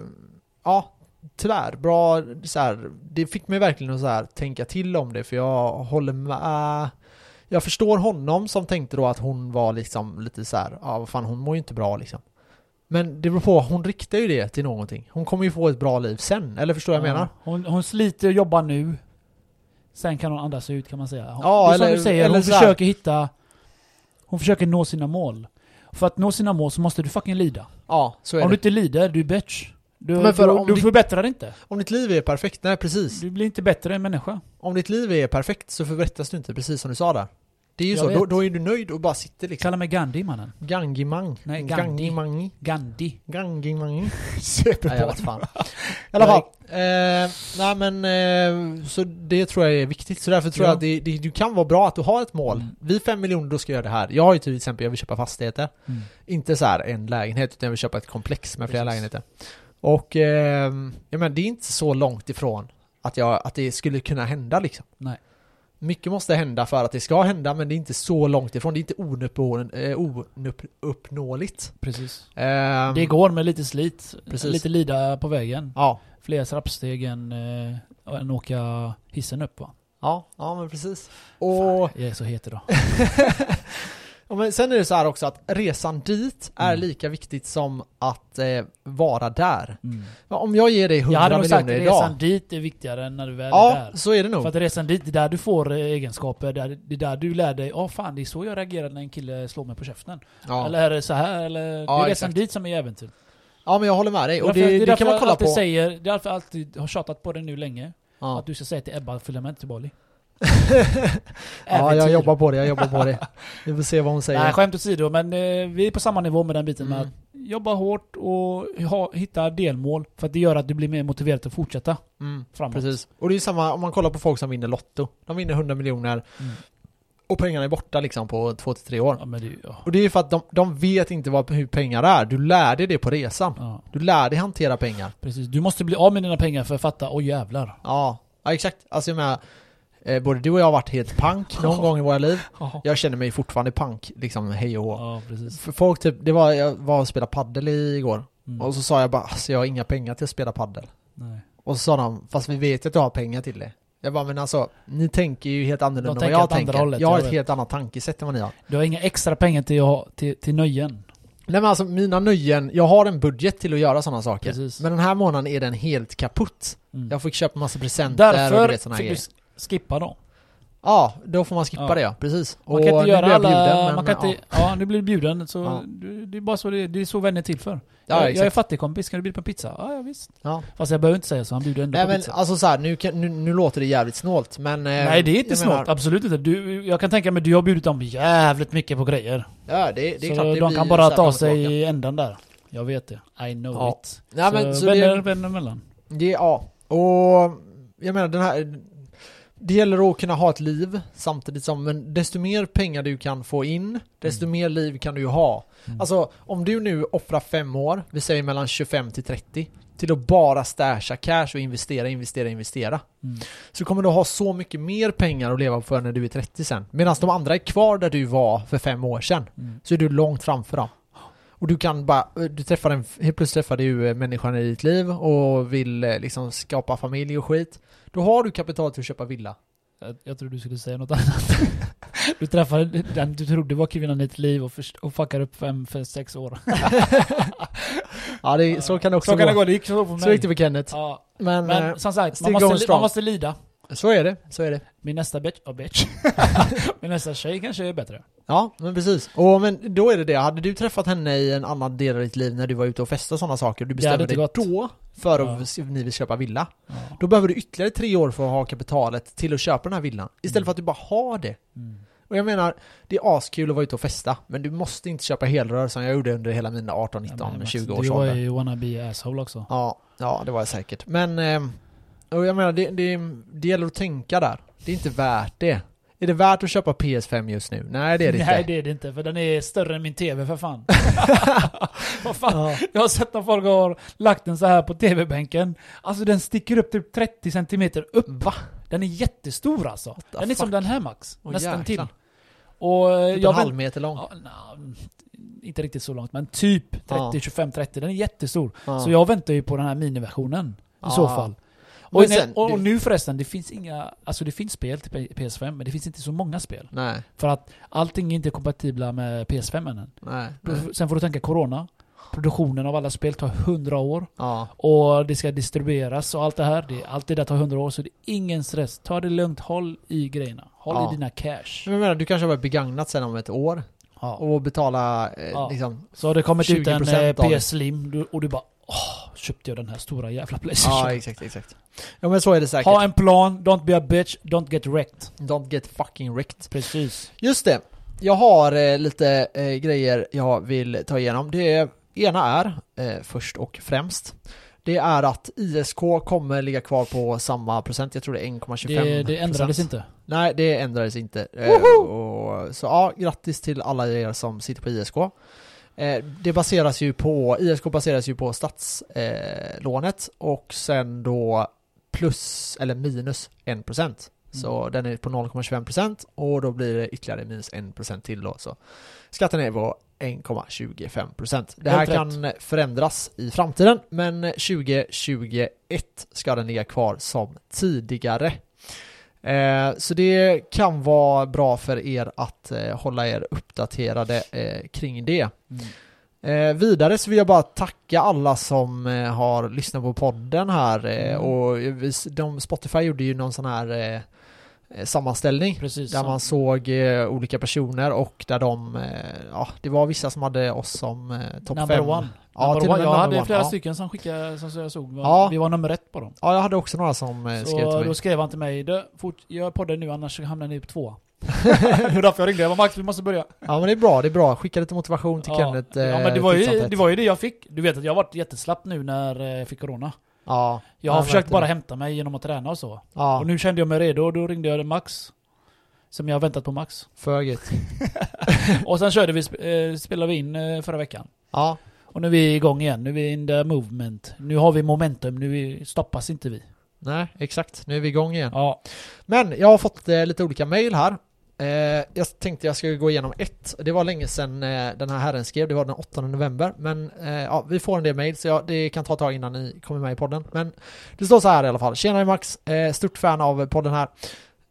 S1: ja, tyvärr, bra, så här, det fick mig verkligen att så här, tänka till om det för jag håller med jag förstår honom som tänkte då att hon var liksom lite så här, ja vad fan hon mår ju inte bra liksom. Men det beror på, hon riktar ju det till någonting. Hon kommer ju få ett bra liv sen, eller förstår jag
S2: Ja.
S1: menar?
S2: Hon, hon sliter och jobbar nu. Sen kan hon andas ut kan man säga. Hon,
S1: Ja,
S2: det är som
S1: eller-
S2: du säger, hon försöker hitta... Hon försöker nå sina mål. För att nå sina mål så måste du fucking lida.
S1: Ja, så är
S2: Om
S1: det.
S2: du inte lider, du är bitch. Du,
S1: Men för
S2: du,
S1: om
S2: du
S1: di-
S2: förbättrar inte.
S1: Om ditt liv är perfekt, nej precis.
S2: Du blir inte bättre än människa.
S1: Om ditt liv är perfekt så förbättras du inte, precis som du sa där. Det är ju
S2: Jag
S1: så, då,
S2: vet.
S1: då är du nöjd och bara sitter liksom.
S2: Kalla mig Gandhi mannen.
S1: Gangimang.
S2: Nej, Gandhi.
S1: Gangimangi.
S2: Gandhi.
S1: Gangimangi. Nej, jag vet fan. I alla fall. Eh, nej men, eh, så det tror jag är viktigt. Så därför tror
S2: Ja.
S1: jag att det, det, du kan vara bra att du har ett mål.
S2: Mm.
S1: Vid fem miljoner då ska jag göra det här. Jag har ju till exempel, jag vill köpa fastigheter.
S2: Mm.
S1: Inte så här en lägenhet, utan jag vill köpa ett komplex med flera
S2: Precis.
S1: lägenheter. Och, eh, jag menar, det är inte så långt ifrån att, jag, att det skulle kunna hända liksom.
S2: Nej.
S1: Mycket måste hända för att det ska hända, men det är inte så långt ifrån. Det är inte ouppnå- eh, ouppnåeligt.
S2: Precis.
S1: Ehm,
S2: Det går med lite slit.
S1: Precis.
S2: Lite lida på vägen.
S1: Ja,
S2: Fler trappsteg än, eh, än åka hissen upp va?
S1: ja, ja men precis. Och
S2: Jag är så het idag.
S1: Ja, men sen är det så här också att resan dit är
S2: Mm.
S1: lika viktigt som att eh, vara där.
S2: Mm.
S1: Ja, Om jag ger dig 100
S2: Jag hade nog sagt
S1: miljoner idag.
S2: resan dit är viktigare än när du väl är
S1: Ja,
S2: där.
S1: så är det
S2: För
S1: nog.
S2: att resan dit, det är där du får eh, egenskaper, där, det är där du lär dig, ja fan det är så jag reagerar när en kille slår mig på käften.
S1: Ja.
S2: Eller är det så här eller? det är resan
S1: exakt.
S2: dit som är äventyr.
S1: ja, men jag håller med dig. Och
S2: Därför-
S1: det, det,
S2: därför
S1: kan man kolla på.
S2: Säger, det är därför jag alltid har tjatat på det nu länge.
S1: Ja.
S2: Att du ska säga till Ebba, följa med till Bali.
S1: Ja, jag jobbar på det, jag jobbar på det. Vi får se vad hon säger.
S2: Nej, skämt åsido, men eh, vi är på samma nivå med den biten med
S1: Mm.
S2: att jobba hårt och ha, hitta delmål. För att det gör att du blir mer motiverad att fortsätta
S1: Mm,
S2: framåt.
S1: precis. Och det är ju samma om man kollar på folk som vinner Lotto. De vinner 100 miljoner
S2: Mm.
S1: och pengarna är borta liksom på två till tre år.
S2: Ja, det, ja.
S1: Och det är ju för att de, de vet inte vad, hur pengar är. Du lär dig det på resan.
S2: Ja,
S1: Du lär dig hantera pengar.
S2: precis. Du måste bli av med dina pengar för att fatta, oj jävlar.
S1: Ja, ja exakt. Alltså jag menar, eh, både du och jag har varit helt pank någon gång i våra liv.
S2: Ja,
S1: Jag känner mig fortfarande pank, liksom hej och hå.
S2: ja precis.
S1: För folk typ, det var, jag var och spelade paddel igår.
S2: Mm.
S1: Och så sa jag bara, alltså jag har inga pengar till att spela paddel.
S2: Nej.
S1: Och så sa de, fast vi vet att du har pengar till det. Jag bara, men alltså, ni tänker ju helt annorlunda än vad jag tänker.
S2: hållet,
S1: jag har
S2: jag
S1: ett
S2: vet.
S1: helt annat tankesätt än vad ni har.
S2: Du har inga extra pengar till, till, till nöjen.
S1: Nej men alltså mina nöjen, jag har en budget till att göra sådana saker.
S2: Precis.
S1: Men den här månaden är den helt kaputt.
S2: Mm.
S1: Jag fick köpa massa presenter och du
S2: Därför
S1: vet såna här grejer.
S2: Skippa då.
S1: Ja, då får man skippa
S2: Ja.
S1: det ja, precis.
S2: Man
S1: Och
S2: kan inte göra alla...
S1: bjuden,
S2: man kan
S1: ja.
S2: inte, ja. nu blir du bjuden. Så
S1: Ja.
S2: det är bara så det, det är så vänner är till för.
S1: Ja,
S2: jag, jag är fattigkompis, ska du bjuda på pizza? Ja, ja visst.
S1: Ja.
S2: Fast jag behöver inte säga så, han bjuder ändå
S1: Nej
S2: på
S1: men
S2: pizza.
S1: alltså så här, nu, kan, nu, nu låter det jävligt snålt men... eh,
S2: Nej det är inte snålt,
S1: menar-
S2: absolut inte. Du, jag kan tänka mig du har bjudit dem jävligt mycket på grejer.
S1: Ja det, det är
S2: så
S1: klart det
S2: de kan bara ta sig i ändan där. Jag vet det. I know it.
S1: Nej,
S2: så
S1: men, så
S2: vänner,
S1: det,
S2: vänner emellan.
S1: det, ja. Och jag menar den här... Det gäller att kunna ha ett liv samtidigt som, men desto mer pengar du kan få in, desto
S2: Mm.
S1: mer liv kan du ju ha.
S2: Mm.
S1: Alltså om du nu offrar fem år, vi säger mellan 25 till 30, till att bara stasha cash och investera, investera, investera.
S2: Mm.
S1: Så kommer du ha så mycket mer pengar att leva för när du är 30 sen. Medan de andra är kvar där du var för fem år sedan.
S2: Mm.
S1: Så är du långt framför dem. Och du kan bara, du träffar en, helt plötsligt träffar du eh, människan i ditt liv och vill eh, liksom skapa familj och skit. Då har du kapital till att köpa villa.
S2: Jag, jag trodde du skulle säga något annat. du träffade den du trodde var kvinnan i ditt liv och, först, och fuckar upp fem, för sex år.
S1: Ja, det, så kan det också
S2: så kan
S1: gå.
S2: det gå, det gick så för mig.
S1: Så gick det för Kenneth.
S2: Ja,
S1: Men,
S2: men
S1: eh,
S2: som sagt, man måste, man måste lida.
S1: Så är det, så är det.
S2: Min nästa bitch, oh bitch. Min nästa tjej kanske är bättre.
S1: Ja, men precis. Och men då är det det, hade du träffat henne i en annan del av ditt liv när du var ute och festade och sådana saker, du bestämde dig
S2: gått.
S1: då för
S2: Ja.
S1: att ni vill köpa villa.
S2: Ja.
S1: Då behöver du ytterligare tre år för att ha kapitalet till att köpa den här villan. Istället
S2: Mm.
S1: för att du bara har det.
S2: Mm.
S1: Och jag menar, det är askul att vara ute och festa, men du måste inte köpa helrör som jag gjorde under hela mina 18, 19,
S2: men,
S1: 20
S2: Du
S1: års
S2: var
S1: ålder.
S2: ju wannabe asshole också.
S1: Ja, ja, det var jag säkert. Men, eh, och jag menar, det, det, det gäller att tänka där. Det är inte värt det. Är det värt att köpa PS5 just nu? Nej, det är det
S2: Nej
S1: inte.
S2: det är det inte, för den är större än min TV för fan. Vad fan?
S1: Ja.
S2: Jag har sett när folk har lagt den så här på TV-bänken. Alltså den sticker upp typ 30 cm upp.
S1: Va?
S2: Den är jättestor alltså. Den är som den här Max.
S1: Åh,
S2: nästan
S1: jäklar.
S2: till. Och eh,
S1: Typ en
S2: jag
S1: halv
S2: vänt-
S1: meter lång.
S2: Ja, na, inte riktigt så långt, men typ 30,
S1: Ja.
S2: 25, 30. Den är jättestor.
S1: Ja.
S2: Så jag väntar ju på den här miniversionen i så fall. Och,
S1: sen,
S2: och, och nu förresten, det finns inga... Alltså det finns spel till P- PS5, men det finns inte så många spel.
S1: Nej,
S2: För att allting är inte kompatibla med PS5 än.
S1: nej. Nej.
S2: Sen får du tänka Corona. Produktionen av alla spel tar 100 år.
S1: Ja,
S2: Och det ska distribueras och allt det här. Det, allt det där tar 100 år, så det är ingen stress. Ta det lugnt, håll i grejerna. Håll
S1: Ja.
S2: i dina cash.
S1: men jag menar, du kanske har begagnat sen om ett år
S2: Ja.
S1: och betala eh, liksom...
S2: Så har det kommit ut en
S1: 20%
S2: eh. PS Slim och du bara Åh, köpte jag den här stora jävla Playstation?
S1: Ja, exakt, exakt. Ja men så är det säkert.
S2: ha en plan, don't be a bitch, don't get wrecked.
S1: Don't get fucking wrecked.
S2: Precis.
S1: Just det. Jag har eh, lite eh, grejer jag vill ta igenom. Det ena är, eh, först och främst, det är att ISK kommer ligga kvar på samma procent. Jag tror det är 1,25
S2: Det, det ändrades inte.
S1: Nej, det ändrades inte. Eh, och, så ja, grattis till alla er som sitter på ISK. Eh, det baseras ju på, ISK baseras ju på statslånet eh, och sen då plus eller minus 1%. Så den är på 0,25% och då blir det ytterligare minus 1% till då. Så skatten är på 1,25%. Det här kan förändras i framtiden men 2021 ska den ligga kvar som tidigare. Eh, så det kan vara bra för er att eh, hålla er uppdaterade eh, kring det.
S2: Mm.
S1: Vidare så vill jag bara tacka alla som eh, har lyssnat på podden här eh,
S2: Mm.
S1: och de, Spotify gjorde ju någon sån här sammanställning
S2: Precis.
S1: där
S2: som-
S1: man såg eh, olika personer och där de, eh, ja det var vissa som hade oss som eh, topp
S2: Number
S1: fem.
S2: one.
S1: Ja,
S2: number
S1: till
S2: one. Jag hade
S1: one,
S2: flera
S1: ja.
S2: stycken som skickade, som jag såg, var,
S1: Ja.
S2: vi var nummer ett på dem.
S1: Ja, jag hade också några som eh, skrev till
S2: Så
S1: mig.
S2: då skrev han till mig, "Du, fort, gör podden nu annars hamnar ni på två. det var därför jag ringde, jag bara Max vi måste börja.
S1: Ja men det är bra, det är bra. Skicka lite motivation till
S2: ja.
S1: Kenneth.
S2: ja
S1: eh,
S2: men det var, ju, det var ju det jag fick. Du vet att jag har varit jätteslapp nu när eh, jag fick corona.
S1: Ja.
S2: Jag har försökt bara hämta mig genom att träna och så.
S1: Ja,
S2: Och nu kände jag mig redo och då ringde jag Max. Som jag har väntat på Max.
S1: för gött.
S2: och sen körde vi, eh, spelade vi in eh, förra veckan.
S1: Ja,
S2: Och nu är vi igång igen. Nu är vi in the movement. Nu har vi momentum. Nu stoppas inte vi.
S1: nej exakt. Nu är vi igång igen.
S2: Ja.
S1: Men jag har fått eh, lite olika mail här. Eh, jag tänkte jag skulle gå igenom ett. Det var länge sedan eh, den här herren skrev, det var den 8 november. Men eh, ja, vi får en del mail så ja, det kan ta ett tag innan ni kommer med i podden. Men det står så här i alla fall. Tjenare Max, eh, stort fan av podden här.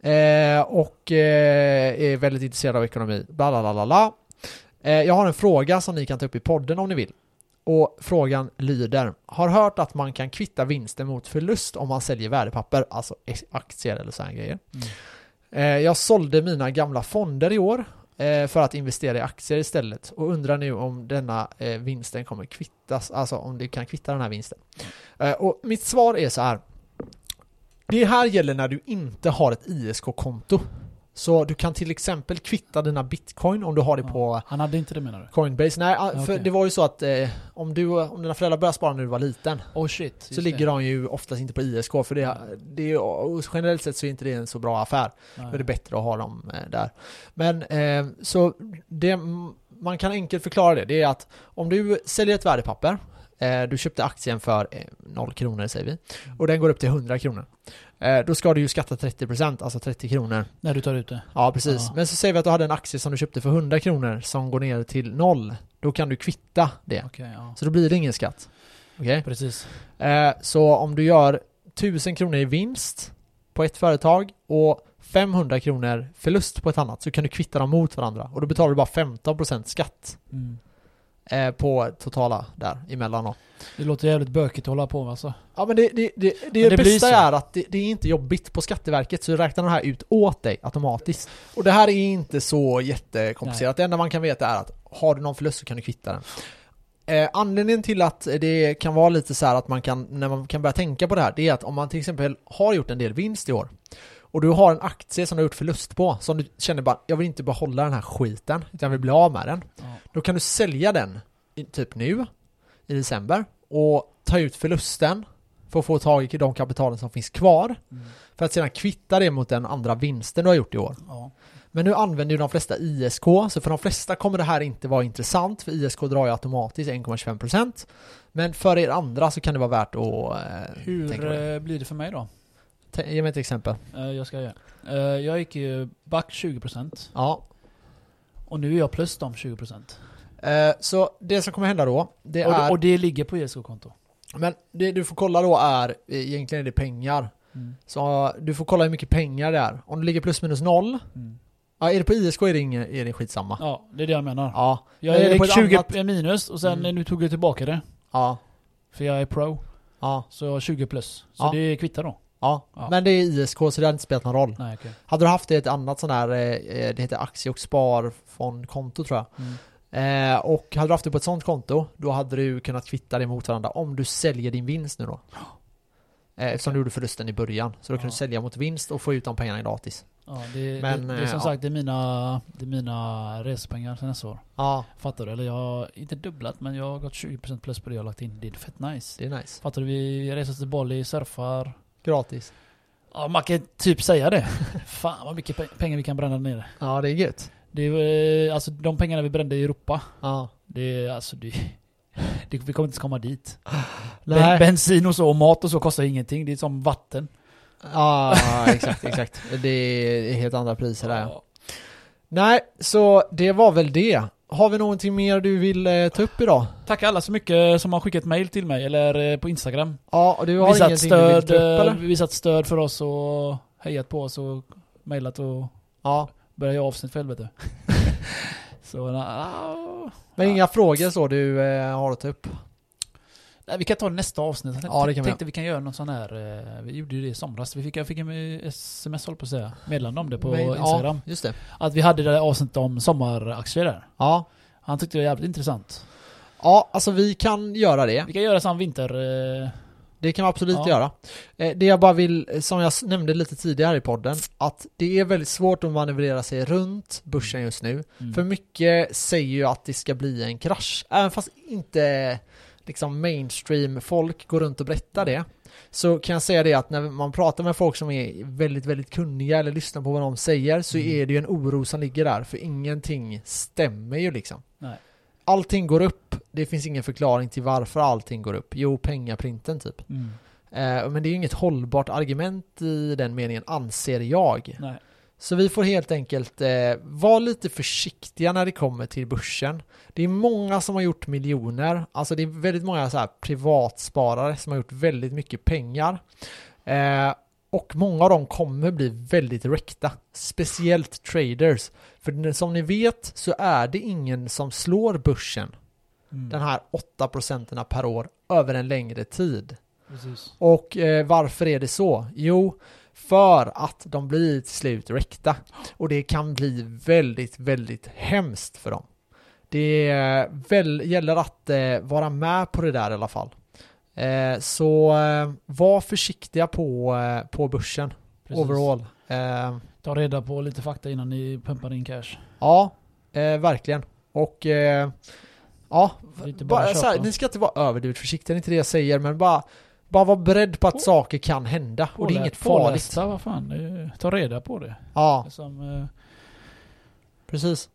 S1: Eh, och eh, är väldigt intresserad av ekonomi. Bla, bla, bla, bla. Eh, jag har en fråga som ni kan ta upp i podden om ni vill. Och frågan lyder, har hört att man kan kvitta vinsten mot förlust om man säljer värdepapper, alltså aktier eller sådana grejer.
S2: Mm.
S1: Eh, jag sålde mina gamla fonder i år eh, för att investera i aktier istället och undrar nu om denna eh, vinsten kommer kvittas, alltså om det kan kvitta den här vinsten. Och mitt svar är så här. Det här gäller när du inte har ett ISK-konto. Så du kan till exempel kvitta dina bitcoin om du har det
S2: Ja.
S1: på
S2: Han hade inte det menar du?
S1: Coinbase. Nej, ah, för
S2: Okej.
S1: det var ju så att eh, om, du, om dina föräldrar började spara när du var liten
S2: Oh shit.
S1: så ligger
S2: det.
S1: de ju oftast inte på ISK för det, det är, generellt sett så är inte det en så bra affär. Då är det bättre att ha dem eh, där. Men eh, så det man kan enkelt förklara det, det är att om du säljer ett värdepapper, eh, du köpte aktien för eh, 0 kronor säger vi, och den går upp till 100 kronor. Eh, då ska du ju skatta 30%, alltså 30 kronor.
S2: När du tar ut det?
S1: Ja, precis.
S2: Ja.
S1: Men så säger vi att du hade en aktie som du köpte för 100 kronor som går ner till 0. Då kan du kvitta det.
S2: Okej, ja.
S1: Så då blir det ingen skatt. Okej?
S2: Precis.
S1: Eh, så om du gör 1000 kronor i vinst på ett företag och 500 kronor förlust på ett annat så kan du kvitta dem mot varandra och då betalar du bara 15% skatt
S2: Mm.
S1: Eh, på totala där emellan då.
S2: Det låter jävligt bökigt att hålla på med alltså.
S1: Ja men det, det, det, det,
S2: Men det
S1: bästa är att det, det är inte jobbigt på Skatteverket så räknar de här ut åt dig automatiskt. Och det här är inte så jättekomplicerat. Det enda man kan veta är att har du någon förlust så kan du kvitta den. Eh, anledningen till att det kan vara lite så här att man kan, när man kan börja tänka på det här, det är att om man till exempel har gjort en del vinst i år och du har en aktie som du har gjort förlust på, som du känner bara, jag vill inte behålla den här skiten, utan jag vill bli av med den.
S2: Ja.
S1: Då kan du sälja den typ nu, i december, och ta ut förlusten för att få tag i de kapitalen som finns kvar,
S2: Mm.
S1: för att sedan kvitta det mot den andra vinsten du har gjort i år.
S2: Ja.
S1: Men nu använder ju de flesta ISK, så för de flesta kommer det här inte vara intressant, för ISK drar ju automatiskt 1,25%. Men för er andra så kan det vara värt att eh, tänka
S2: Hur
S1: på det.
S2: eh, blir det för mig då?
S1: Ge mig ett exempel.
S2: Eh, jag ska göra. Eh, jag gick ju back 20%
S1: Ja,
S2: och nu är jag plus de 20%.
S1: eh, så det som kommer hända då, det
S2: Och,
S1: är...
S2: och det ligger på ISK-konto.
S1: Men det du får kolla då är, egentligen är det pengar.
S2: Mm.
S1: Så du får kolla hur mycket pengar det är. Om det ligger plus minus noll,
S2: Mm.
S1: ja är det på ISK är det, ingen, är det skitsamma.
S2: Ja, det är det jag menar.
S1: Ja,
S2: Jag
S1: Men är det på
S2: gick
S1: ett
S2: 20
S1: annat-
S2: minus och sen
S1: Mm.
S2: nu tog jag tillbaka det.
S1: ja,
S2: För jag är pro.
S1: ja,
S2: Så jag har 20 plus. Så
S1: Ja.
S2: det kvittar då.
S1: Ja.
S2: Ja.
S1: Men det är ISK så det hade inte spelat någon roll.
S2: Nej okej.
S1: Hade du haft det i ett annat sån här, eh, eh, det heter aktie och sparfondkonto tror jag.
S2: Mm.
S1: Eh, och hade du haft det på ett sånt konto, då hade du kunnat kvitta det mot varandra om du säljer din vinst nu då. Eh, eftersom du gjorde förlusten i början. Så då kan
S2: Ja.
S1: du sälja mot vinst och få ut de pengarna gratis.
S2: Ja, det,
S1: Men,
S2: det, det är som
S1: eh,
S2: sagt det är, mina, det är mina resepengar till nästa år.
S1: Ja,
S2: Fattar du? Eller jag har inte dubblat men jag har gått 20% plus på det jag har lagt in. Det är fett nice.
S1: det är nice.
S2: Fattar du? Vi reser till Bali, surfar.
S1: Gratis.
S2: Ja, man kan typ säga det. Fan vad mycket pe- pengar vi kan bränna nere.
S1: Ja, det är gött.
S2: Det är, eh, alltså de pengarna vi brände i Europa.
S1: Ja.
S2: Det är alltså det, det, vi kommer inte ens komma dit.
S1: Nej.
S2: Ben, bensin och så och mat och så kostar ingenting. Det är som vatten.
S1: Ja, exakt, exakt. Det är helt andra priser där.
S2: Ja.
S1: Nej, så det var väl det. Har vi någonting mer du vill eh, ta upp idag?
S2: Tack alla så mycket som har skickat mail till mig eller eh, på Instagram.
S1: Ja, och du har
S2: Visat
S1: ingenting du vill
S2: stöd,
S1: ta upp
S2: eh,
S1: eller?
S2: visat stöd för oss och hejat på oss och mejlat och
S1: Ja.
S2: börjat göra avsnitt för helvete. så na,
S1: Men
S2: ja.
S1: inga frågor så du eh, har att ta upp?
S2: Vi kan ta nästa avsnitt.
S1: Ja, det kan vi
S2: tänkte vi kan göra någon sån här, eh, vi gjorde ju det i somras. Vi fick, jag fick en sms håll på att säga, meddelande om det på
S1: Men-
S2: Instagram.
S1: Ja, just det.
S2: Att vi hade det där avsnittet om sommaraktier där.
S1: Ja.
S2: Han tyckte det var jävligt intressant.
S1: Ja, alltså vi kan göra det.
S2: Vi kan göra sån vinter... Eh,
S1: Det kan vi absolut
S2: Ja.
S1: göra. Eh, Det jag bara vill, som jag nämnde lite tidigare i podden, att det är väldigt svårt att manövrera sig runt börsen just nu.
S2: mm.
S1: För mycket säger ju att det ska bli en krasch. Även fast inte liksom mainstream folk går runt och berättar det. Så kan jag säga det att när man pratar med folk som är väldigt, väldigt kunniga eller lyssnar på vad de säger så
S2: Mm.
S1: är det ju en oro som ligger där. För ingenting stämmer ju liksom.
S2: Nej.
S1: Allting går upp. Det finns ingen förklaring till varför allting går upp. Jo, pengaprinten typ.
S2: Mm.
S1: Eh, men det är ju inget hållbart argument i den meningen, anser jag.
S2: Nej.
S1: Så vi får helt enkelt eh, vara lite försiktiga när det kommer till börsen. Det är många som har gjort miljoner, alltså det är väldigt många så här privatsparare som har gjort väldigt mycket pengar. Eh, och många av dem kommer bli väldigt räckta, speciellt traders. För som ni vet så är det ingen som slår börsen,
S2: Mm.
S1: den här 8% per år, över en längre tid.
S2: Precis.
S1: Och eh, varför är det så? Jo, för att de blir till slut räckta. Och det kan bli väldigt, väldigt hemskt för dem. Det väl, gäller att eh, vara med på det där i alla fall. Eh, så eh, var försiktiga på, eh, på börsen
S2: Precis.
S1: overall. Eh,
S2: Ta reda på lite fakta innan ni pumpar in cash.
S1: ja, eh, verkligen. Och ja,
S2: bara
S1: bara, här, ni ska inte vara överdrivet försiktiga, det är inte det jag säger, men bara bara vara beredd på att saker kan hända och det är inget farligt.
S2: pålästa, vad fan. Ta reda på det.
S1: Ja,
S2: Som, eh,
S1: precis.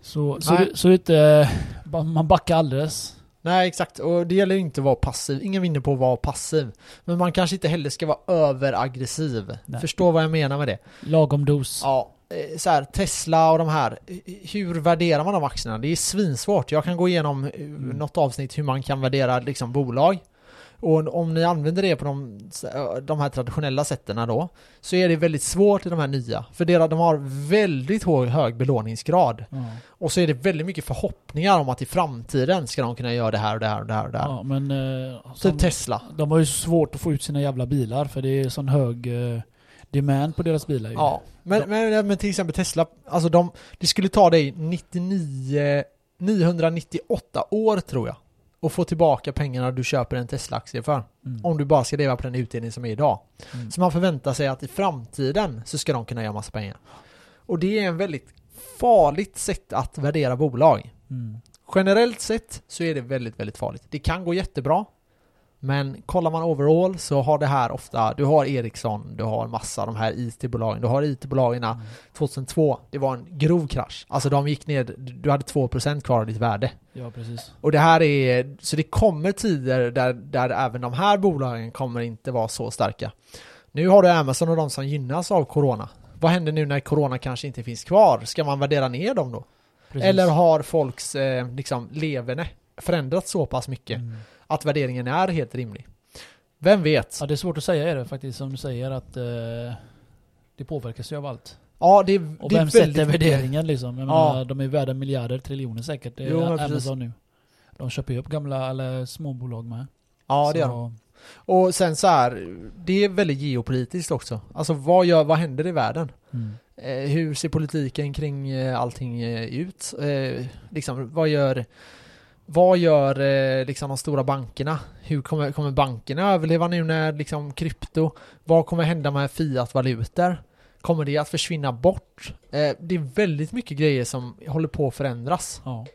S2: så, så,
S1: Nej.
S2: så inte ba- man backar alldeles.
S1: Nej, exakt. Och det gäller inte att vara passiv. Ingen vinner på att vara passiv. Men man kanske inte heller ska vara överaggressiv.
S2: Nej.
S1: Förstå vad jag menar med det.
S2: Lagom dos.
S1: Ja, eh, så här, Tesla och de här. eh, Hur värderar man de aktierna? Det är svinsvårt. Jag kan gå igenom eh, något avsnitt hur man kan värdera liksom bolag. Och om ni använder det på de, de här traditionella sätten då, så är det väldigt svårt i de här nya. För deras- de har väldigt hög, hög belåningsgrad.
S2: Ja.
S1: Och så är det väldigt mycket förhoppningar om att i framtiden ska de kunna göra det här och det här och det här och det här.
S2: Ja, men... Eh,
S1: Typ Tesla.
S2: de har ju svårt att få ut sina jävla bilar för det är sån hög eh, demand på deras bilar ju.
S1: Ja, men, men, men till exempel Tesla, alltså de, det skulle ta dig 99, 998 år tror jag att få tillbaka pengarna du köper en Tesla-aktie för.
S2: Mm.
S1: Om du bara ska leva på den utdelning som är idag.
S2: Mm.
S1: Så man förväntar sig att i framtiden så ska de kunna göra massa pengar. Och det är en väldigt farligt sätt att värdera bolag.
S2: Mm.
S1: Generellt sett så är det väldigt, väldigt farligt. Det kan gå jättebra. Men kollar man overall så har det här ofta, du har Ericsson, du har massa av de här IT-bolagen, du har IT-bolagen
S2: Mm.
S1: 2002, det var en grov krasch. Alltså de gick ner, du hade 2% kvar av ditt värde.
S2: Ja, precis.
S1: Och det här är, så det kommer tider där, där även de här bolagen kommer inte vara så starka. Nu har du Amazon och de som gynnas av Corona. Vad händer nu när Corona kanske inte finns kvar? Ska man värdera ner dem då?
S2: precis.
S1: Eller har folks eh, liksom leverne förändrats så pass mycket
S2: Mm.
S1: Att värderingen är helt rimlig? Vem vet?
S2: Ja, det är svårt att säga är det faktiskt, som du säger att eh, det påverkas ju av allt.
S1: Ja, det, är-
S2: Och
S1: det
S2: vem sätter värderingen liksom? Jag
S1: Ja.
S2: menar, de är värda miljarder, triljoner säkert. Det är
S1: Jo, men precis.
S2: Amazon nu. De köper ju upp gamla, eller småbolag med.
S1: Ja, det gör
S2: Så-
S1: de. Och sen så här, det är väldigt geopolitiskt också. Alltså vad, gör, vad händer i världen?
S2: Mm.
S1: Eh, hur ser politiken kring eh, allting eh, ut? Eh, liksom, vad gör, vad gör eh, liksom de stora bankerna? Hur kommer, kommer bankerna överleva nu när liksom krypto? Vad kommer hända med fiat-valutor? Kommer det att försvinna bort? Eh, det är väldigt mycket grejer som håller på att förändras.
S2: Ja.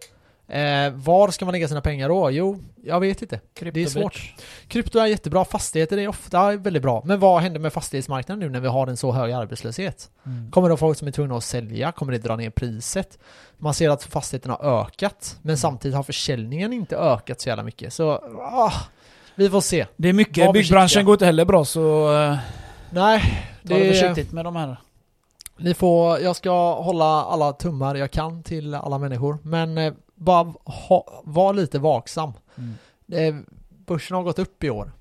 S1: Eh, var ska man lägga sina pengar då? Jo, jag vet inte. Det är svårt. Krypto är jättebra, fastigheter är ofta väldigt bra. Men vad händer med fastighetsmarknaden nu när vi har en så hög arbetslöshet?
S2: Mm.
S1: Kommer det folk som är tvungna att sälja? Kommer det dra ner priset? Man ser att fastigheterna har ökat, men samtidigt har försäljningen inte ökat så jävla mycket. Så, ah, vi får se.
S2: Det är mycket,
S1: Var
S2: byggbranschen
S1: försiktiga.
S2: går inte heller bra så eh,
S1: Nej,
S2: det
S1: det,
S2: försiktigt med de här.
S1: ni får, jag ska hålla alla tummar jag kan till alla människor, men eh, bara ha, var lite vaksam.
S2: Mm.
S1: Eh, börsen har gått upp i år,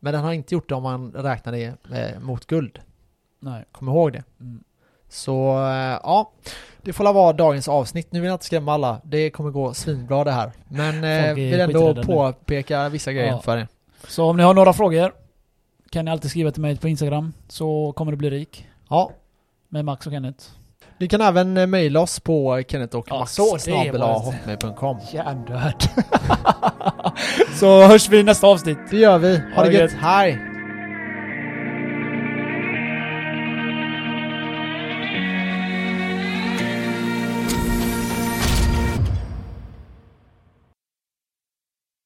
S1: men den har inte gjort det om man räknar det eh, mot guld.
S2: Nej.
S1: Kom ihåg det.
S2: Mm.
S1: Så eh, ja, det får vara dagens avsnitt. Nu vill jag inte skrämma alla. Det kommer gå svinbra det här. Men eh, vill ändå
S2: skiträdda nu.
S1: påpeka vissa grejer
S2: Ja.
S1: för er.
S2: Så om ni har några frågor kan ni alltid skriva till mig på Instagram så kommer du bli rik.
S1: Ja,
S2: Med Max och Kenneth.
S1: Ni kan även eh, mejla oss på Kenneth och
S2: Ja,
S1: Max hotmail.com.
S2: Hjärndöd. så hörs vi i nästa avsnitt.
S1: Det gör vi. Ha,
S2: Ha det
S1: gött.
S2: gött.
S1: Hej!